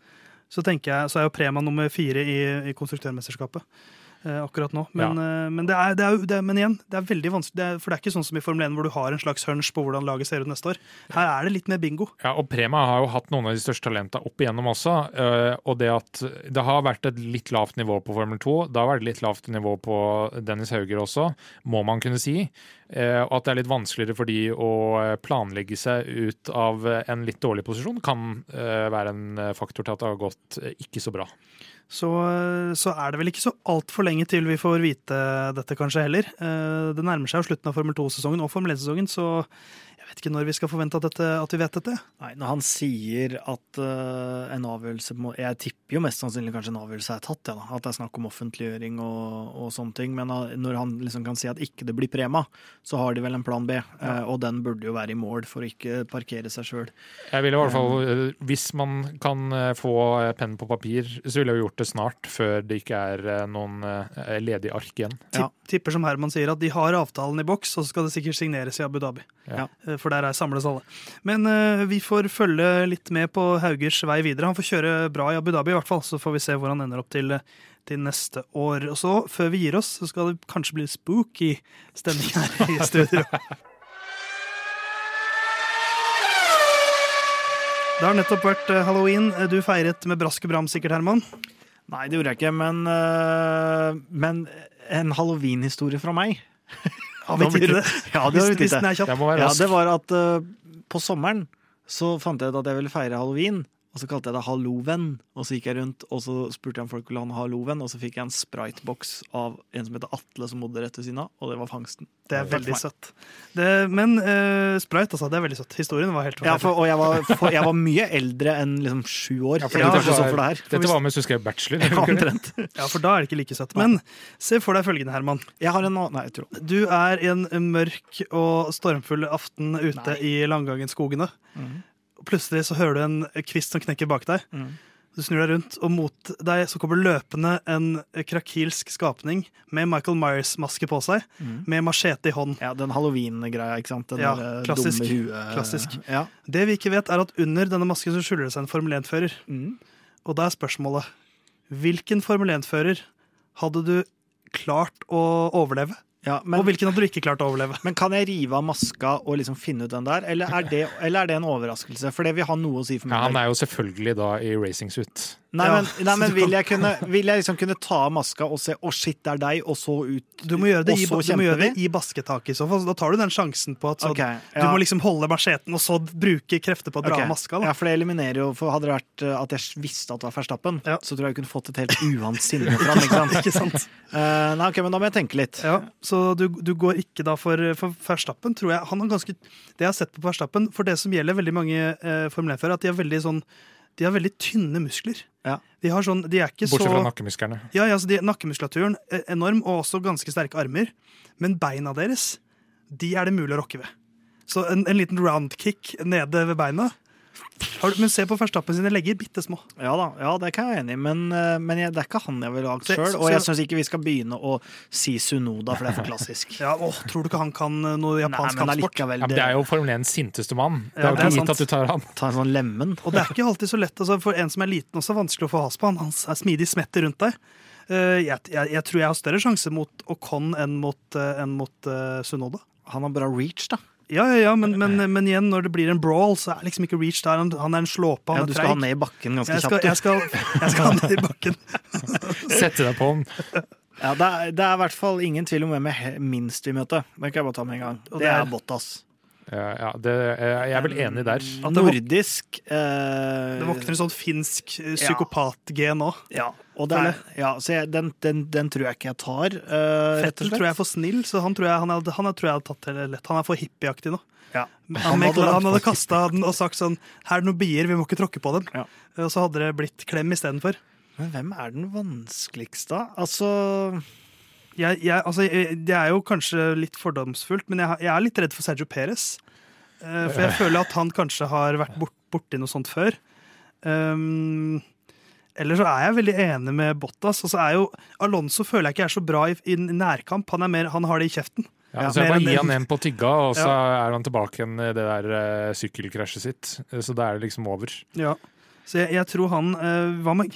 så jeg, så er jo Prema nummer fire i, i konstruktørmesterskapet. Eh, akkurat nå. Men, ja. men, det er, det er, det er, men igjen, det er veldig vanskelig. Er, for det er ikke sånn som i Formel 1 hvor du har en slags hunch på hvordan laget ser ut neste år. Her er det litt mer bingo. Ja, og Prema har jo hatt noen av de største talentene opp igjennom også. øh, og det at det har vært et litt lavt nivå på Formel 2, det har vært litt lavt nivå på Dennis Hauger også, må man kunne si. Eh, og at det er litt vanskeligere for de å eh, planlegge seg ut av en litt dårlig posisjon, kan være en eh, faktor til at det har gått eh, ikke så bra. Så, så er det vel ikke så altfor lenge til vi får vite dette, kanskje heller. Eh, Det nærmer seg jo slutten av Formel 2-sesongen og Formel 1-sesongen, så jeg vet ikke når vi skal forvente at, dette, at vi vet dette. Nei, når han sier at uh, en avgjørelse må Jeg tipper jo mest sannsynlig kanskje en avgjørelse er tatt, ja, da. At det er snakk om offentliggjøring og, og sånne ting. Men uh, når han liksom kan si at ikke det blir Prema, så har de vel en plan B. eh, og den burde jo være i mål for å ikke parkere seg sjøl. Jeg vil i hvert fall, Hvis man kan få penn på papir, så ville jeg jo gjort det snart, før det ikke er noen ledige ark igjen. Ja. Tipper som Herman sier, at de har avtalen i boks, og så skal det sikkert signeres i Abu Dhabi. Ja. Eh, For der er samles alle. Men eh, vi får følge litt med på Haugers vei videre. Han får kjøre bra i Abu Dhabi, i hvert fall, så får vi se hvor han ender opp til, eh, til neste år. Og så, før vi gir oss, så skal det kanskje bli spooky stemning her i studio. Det har nettopp vært eh, halloween. Du feiret med brask og bram sikkert, Herman. Nei, det gjorde jeg ikke, men, eh, men en halloween-historie fra meg. Ja, det hvis den er kjapp. Jeg må være Ja, det var at uh, på sommeren så fant jeg ut at jeg ville feire halloween. Og så kalte jeg det Halloven. Og så gikk jeg rundt og så spurte jeg om folk ville ha en Halloven, og så fikk jeg en Sprite-boks av en som heter Atle, som bodde rett ved siden av, og det var fangsten. Det er veldig søtt. Det, men uh, Sprite, altså. Det er veldig søtt. Historien var helt Ja, for, og jeg var, for, jeg var mye eldre enn liksom sju år. Ja, for Jeg dette var det her. Dette var mens du skrev bachelor. Ja, omtrent. Ja, for da er det ikke like søtt. Men se for deg følgende, Herman. Jeg har en Nei, jeg tror Du er i en mørk og stormfull aften ute Nei. i Langangen-skogene. Mhm. Plutselig så hører du en kvist som knekker bak deg. Mm. Du snur deg rundt, og mot deg så kommer løpende en krakilsk skapning med Michael Myers-maske på seg, mm. med machete i hånd. Ja, den halloween-greia, ikke sant? Den Ja, eh, klassisk. dumme huet. Klassisk. Ja. Det vi ikke vet, er at under denne masken så skjuler det seg en Formel 1-fører. Mm. Og da er spørsmålet hvilken Formel 1-fører hadde du klart å overleve? Ja men, og hvilken hadde du ikke klart å overleve? men kan jeg rive av maska og liksom finne ut den der, eller er det, eller er det en overraskelse? For det vil ha noe å si for meg. Ja, han er jo selvfølgelig da i racingsuit. Nei, Ja, men, nei, men vil, jeg kunne, vil jeg liksom kunne ta av maska og se 'å, shit, det er deg', og så ut Du må gjøre det, i, du må gjøre det i basketaket i så fall. Da tar du den sjansen på at så, Ok, du må liksom holde macheten og så bruke krefter på å dra Ok. av maska. Ja, for det eliminerer jo For hadde det vært uh, at jeg visste at det var Ferstappen, Ja. så tror jeg jeg kunne fått et helt uant sinne fram. Ikke sant? Ikke sant? Uh, nei, ok, men da må jeg tenke litt. Ja, så du, du går ikke da for, for Ferstappen, tror jeg. Han har ganske, det jeg har sett på Ferstappen, for det som gjelder veldig mange uh, Formel 1-førere, at de har veldig sånn de har veldig tynne muskler. Ja. De, har sånn, de er ikke Bortsett så fra nakkemusklene. Ja, ja, de, Nakkemuskulaturen er enorm, og også ganske sterke armer. Men beina deres, de er det mulig å rokke ved. Så en, en liten roundkick nede ved beina du, Men se på Verstappen sine legger, bitte små. Ja da, ja, det kan jeg være enig i, men, eh, men jeg, det er ikke han jeg vil ha sjøl. Og jeg syns ikke vi skal begynne å si Sunoda, for det er for klassisk. Ja, å, Tror du ikke han kan eh, noe japansk kampsport? Det... Ja, men det er jo Formel 1 sinteste mann. Det er jo det er ikke gitt at du tar han. Ta en sånn lemmen. Og det er ikke alltid så lett. Altså, for en som er liten, også er vanskelig å få has på. Han, han er smidig smetter rundt deg. Uh, jeg, jeg, jeg tror jeg har større sjanse mot Ocon enn mot, uh, enn mot uh, Sunoda. Han har bra reach, da. Ja, ja, ja, men, men, men igjen, når det blir en brawl, så er liksom ikke Reach der. Han, han er en slåpe, Ja, du skal ha ned i bakken ganske Jeg skal, kjapt. jeg, skal, jeg skal ha ned i bakken. Sette deg på den. Ja, det, er, det er i hvert fall ingen tvil om hvem jeg minst vil møte. Det kan jeg bare ta med en gang. Og Det det er- Bottas. Ja, ja, det, jeg er vel enig der. At det Nordisk eh, Det våkner en sånn finsk psykopatgen òg. Ja, er, ja, så jeg, den, den, den tror jeg ikke jeg tar. Uh, Fettel tror jeg er for snill, så han tror jeg han hadde, han tror jeg hadde tatt det lett. Han er for hippieaktig nå. Ja. Han, han, hadde han hadde kasta den og sagt sånn Her er det noen bier, vi må ikke tråkke på dem. Ja. Og så hadde det blitt klem istedenfor. Men hvem er den vanskeligste? Altså Jeg, jeg, altså, jeg, det er jo kanskje litt fordomsfullt, men jeg, jeg er litt redd for Sergio Perez. Uh, For jeg føler at han kanskje har vært bort, borti noe sånt før. Um, eller så er jeg veldig enig med Bottas. Og så er jo Alonso føler jeg ikke er så bra i, i nærkamp. Han, er mer, han har det i kjeften. Ja, Ja, så jeg bare gir han en på tygga, og så er han tilbake igjen i det der uh, sykkelkrasjet sitt. Så da er det liksom over. Ja. Så jeg, jeg tror han uh, Hva med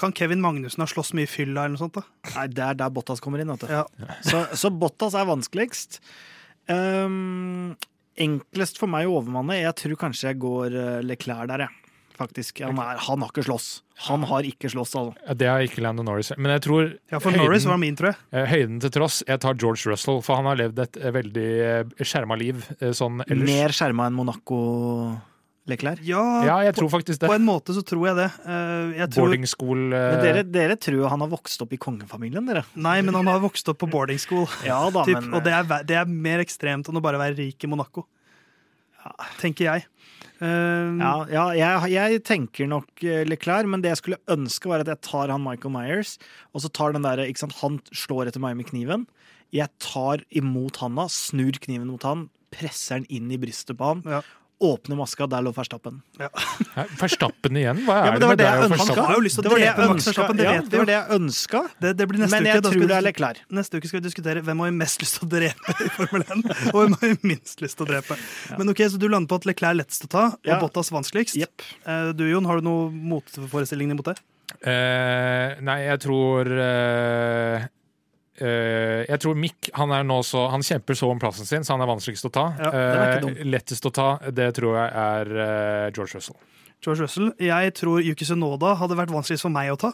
Kan Kevin Magnussen ha slåss mye i fylla eller noe sånt? da? Nei, det er der Bottas kommer inn. Vet du. Ja. Så, så Bottas er vanskeligst. Um, enklest for meg å overmanne. Jeg tror kanskje jeg går uh, Leclerc der, jeg. Faktisk. Han, er, han har ikke slåss. Han har ikke slåss, altså. Ja, Det har ikke Lando Norris. Men jeg tror Ja, For Norris var min, tror jeg. eh, høyden til tross, jeg tar George Russell, for han har levd et eh, veldig eh, skjerma liv sånn ellers. Mer skjerma enn Monaco? Leklær? Ja, Ja, jeg tror faktisk det. på en måte så tror jeg det. Eh, jeg tror, Boarding school Men dere, dere tror han har vokst opp i kongefamilien, dere? Nei, men han har vokst opp på boarding school. Ja da, typ, men og det er, det er mer ekstremt enn å bare være rik i Monaco. Tenker jeg. Uh, ja, ja, jeg, jeg tenker nok eh, Leclerc, men det jeg skulle ønske, var at jeg tar han Michael Myers, og så tar den derre Han slår etter meg med kniven. Jeg tar imot handa, snur kniven mot han, presser den inn i brystet på han, Ja. Åpner maska, der lå Verstappen. Ja. Verstappen igjen? Hva er ja, det det med det deg og. Han Verstappen? har jo lyst til Det å var det jeg drepe Max ønska. Verstappen, det Ja, vet det vi var det jeg ønska. Det, det blir neste Men jeg uke, tror det er Leclerc. Neste uke skal vi diskutere hvem har vi mest lyst til å drepe i Formel 1, og hvem har vi minst lyst til å drepe. Men ok, Så du lander på at Leclerc er lettest å ta, og Ja. Bottas vanskeligst. Jepp. Eh, Du Jon, har du noen motforestillinger mot det? Uh, nei, jeg tror eh, Jeg tror Mick han er nå så Han kjemper så om plassen sin, så han er vanskeligst å ta. Ja, Eh, lettest å ta, det tror jeg er eh, George Russell. George Russell. Jeg tror Yuki Sunoda hadde vært vanskeligst for meg å ta.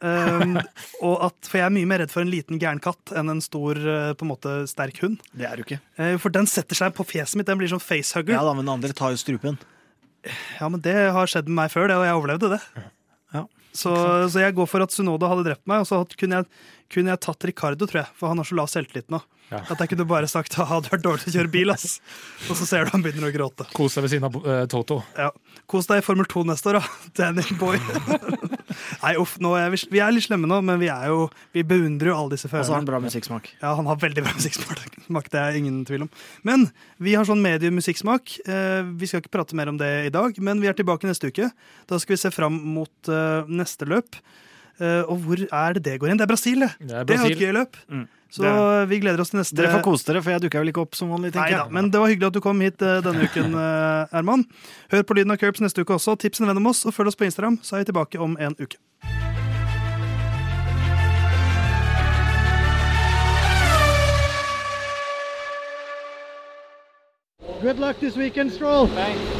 Um, og at, for jeg er mye mer redd for en liten gæren katt enn en stor, eh, på en måte sterk hund. Det er du ikke. Uh, For den setter seg på fjeset mitt. Den blir sånn facehugger. Ja da, men den andre tar jo strupen. Ja, men det har skjedd med meg før, det, og jeg overlevde det. Så, så jeg går for at Sunoda hadde drept meg, og så kunne jeg, kunne jeg tatt Ricardo, tror jeg. For han har så lav selvtillit nå. Ja. At jeg kunne bare sagt ha det vært dårlig å kjøre bil, ass. Og så ser du han begynner å gråte. Kos deg ved siden av uh, Toto. Ja. Kos deg i Formel 2 neste år, da. Danny Boy. Nei, uff, nå er vi, vi er litt slemme nå, men vi er jo Vi beundrer jo alle disse Og så har han bra musikksmak. Ja, han har veldig bra musikksmak, det er ingen tvil om. Men vi har sånn mediemusikksmak. Eh, vi skal ikke prate mer om det i dag, men vi er tilbake neste uke. Da skal vi se fram mot eh, neste løp. Eh, og hvor er det det går inn? Det er Brasil, det! Det er Det er et gøy løp. Mm. Så Det vi gleder oss til neste Dere får kose dere, for jeg dukker vel ikke opp som vanlig, tenker da, jeg. men det var hyggelig at du kom hit eh, denne uken, eh, Herman. Hør på Lyden av Curbs neste uke også. Tips en venn om oss, og følg oss på Instagram, så er vi tilbake om en uke. Good luck this weekend, Stroll. Thanks.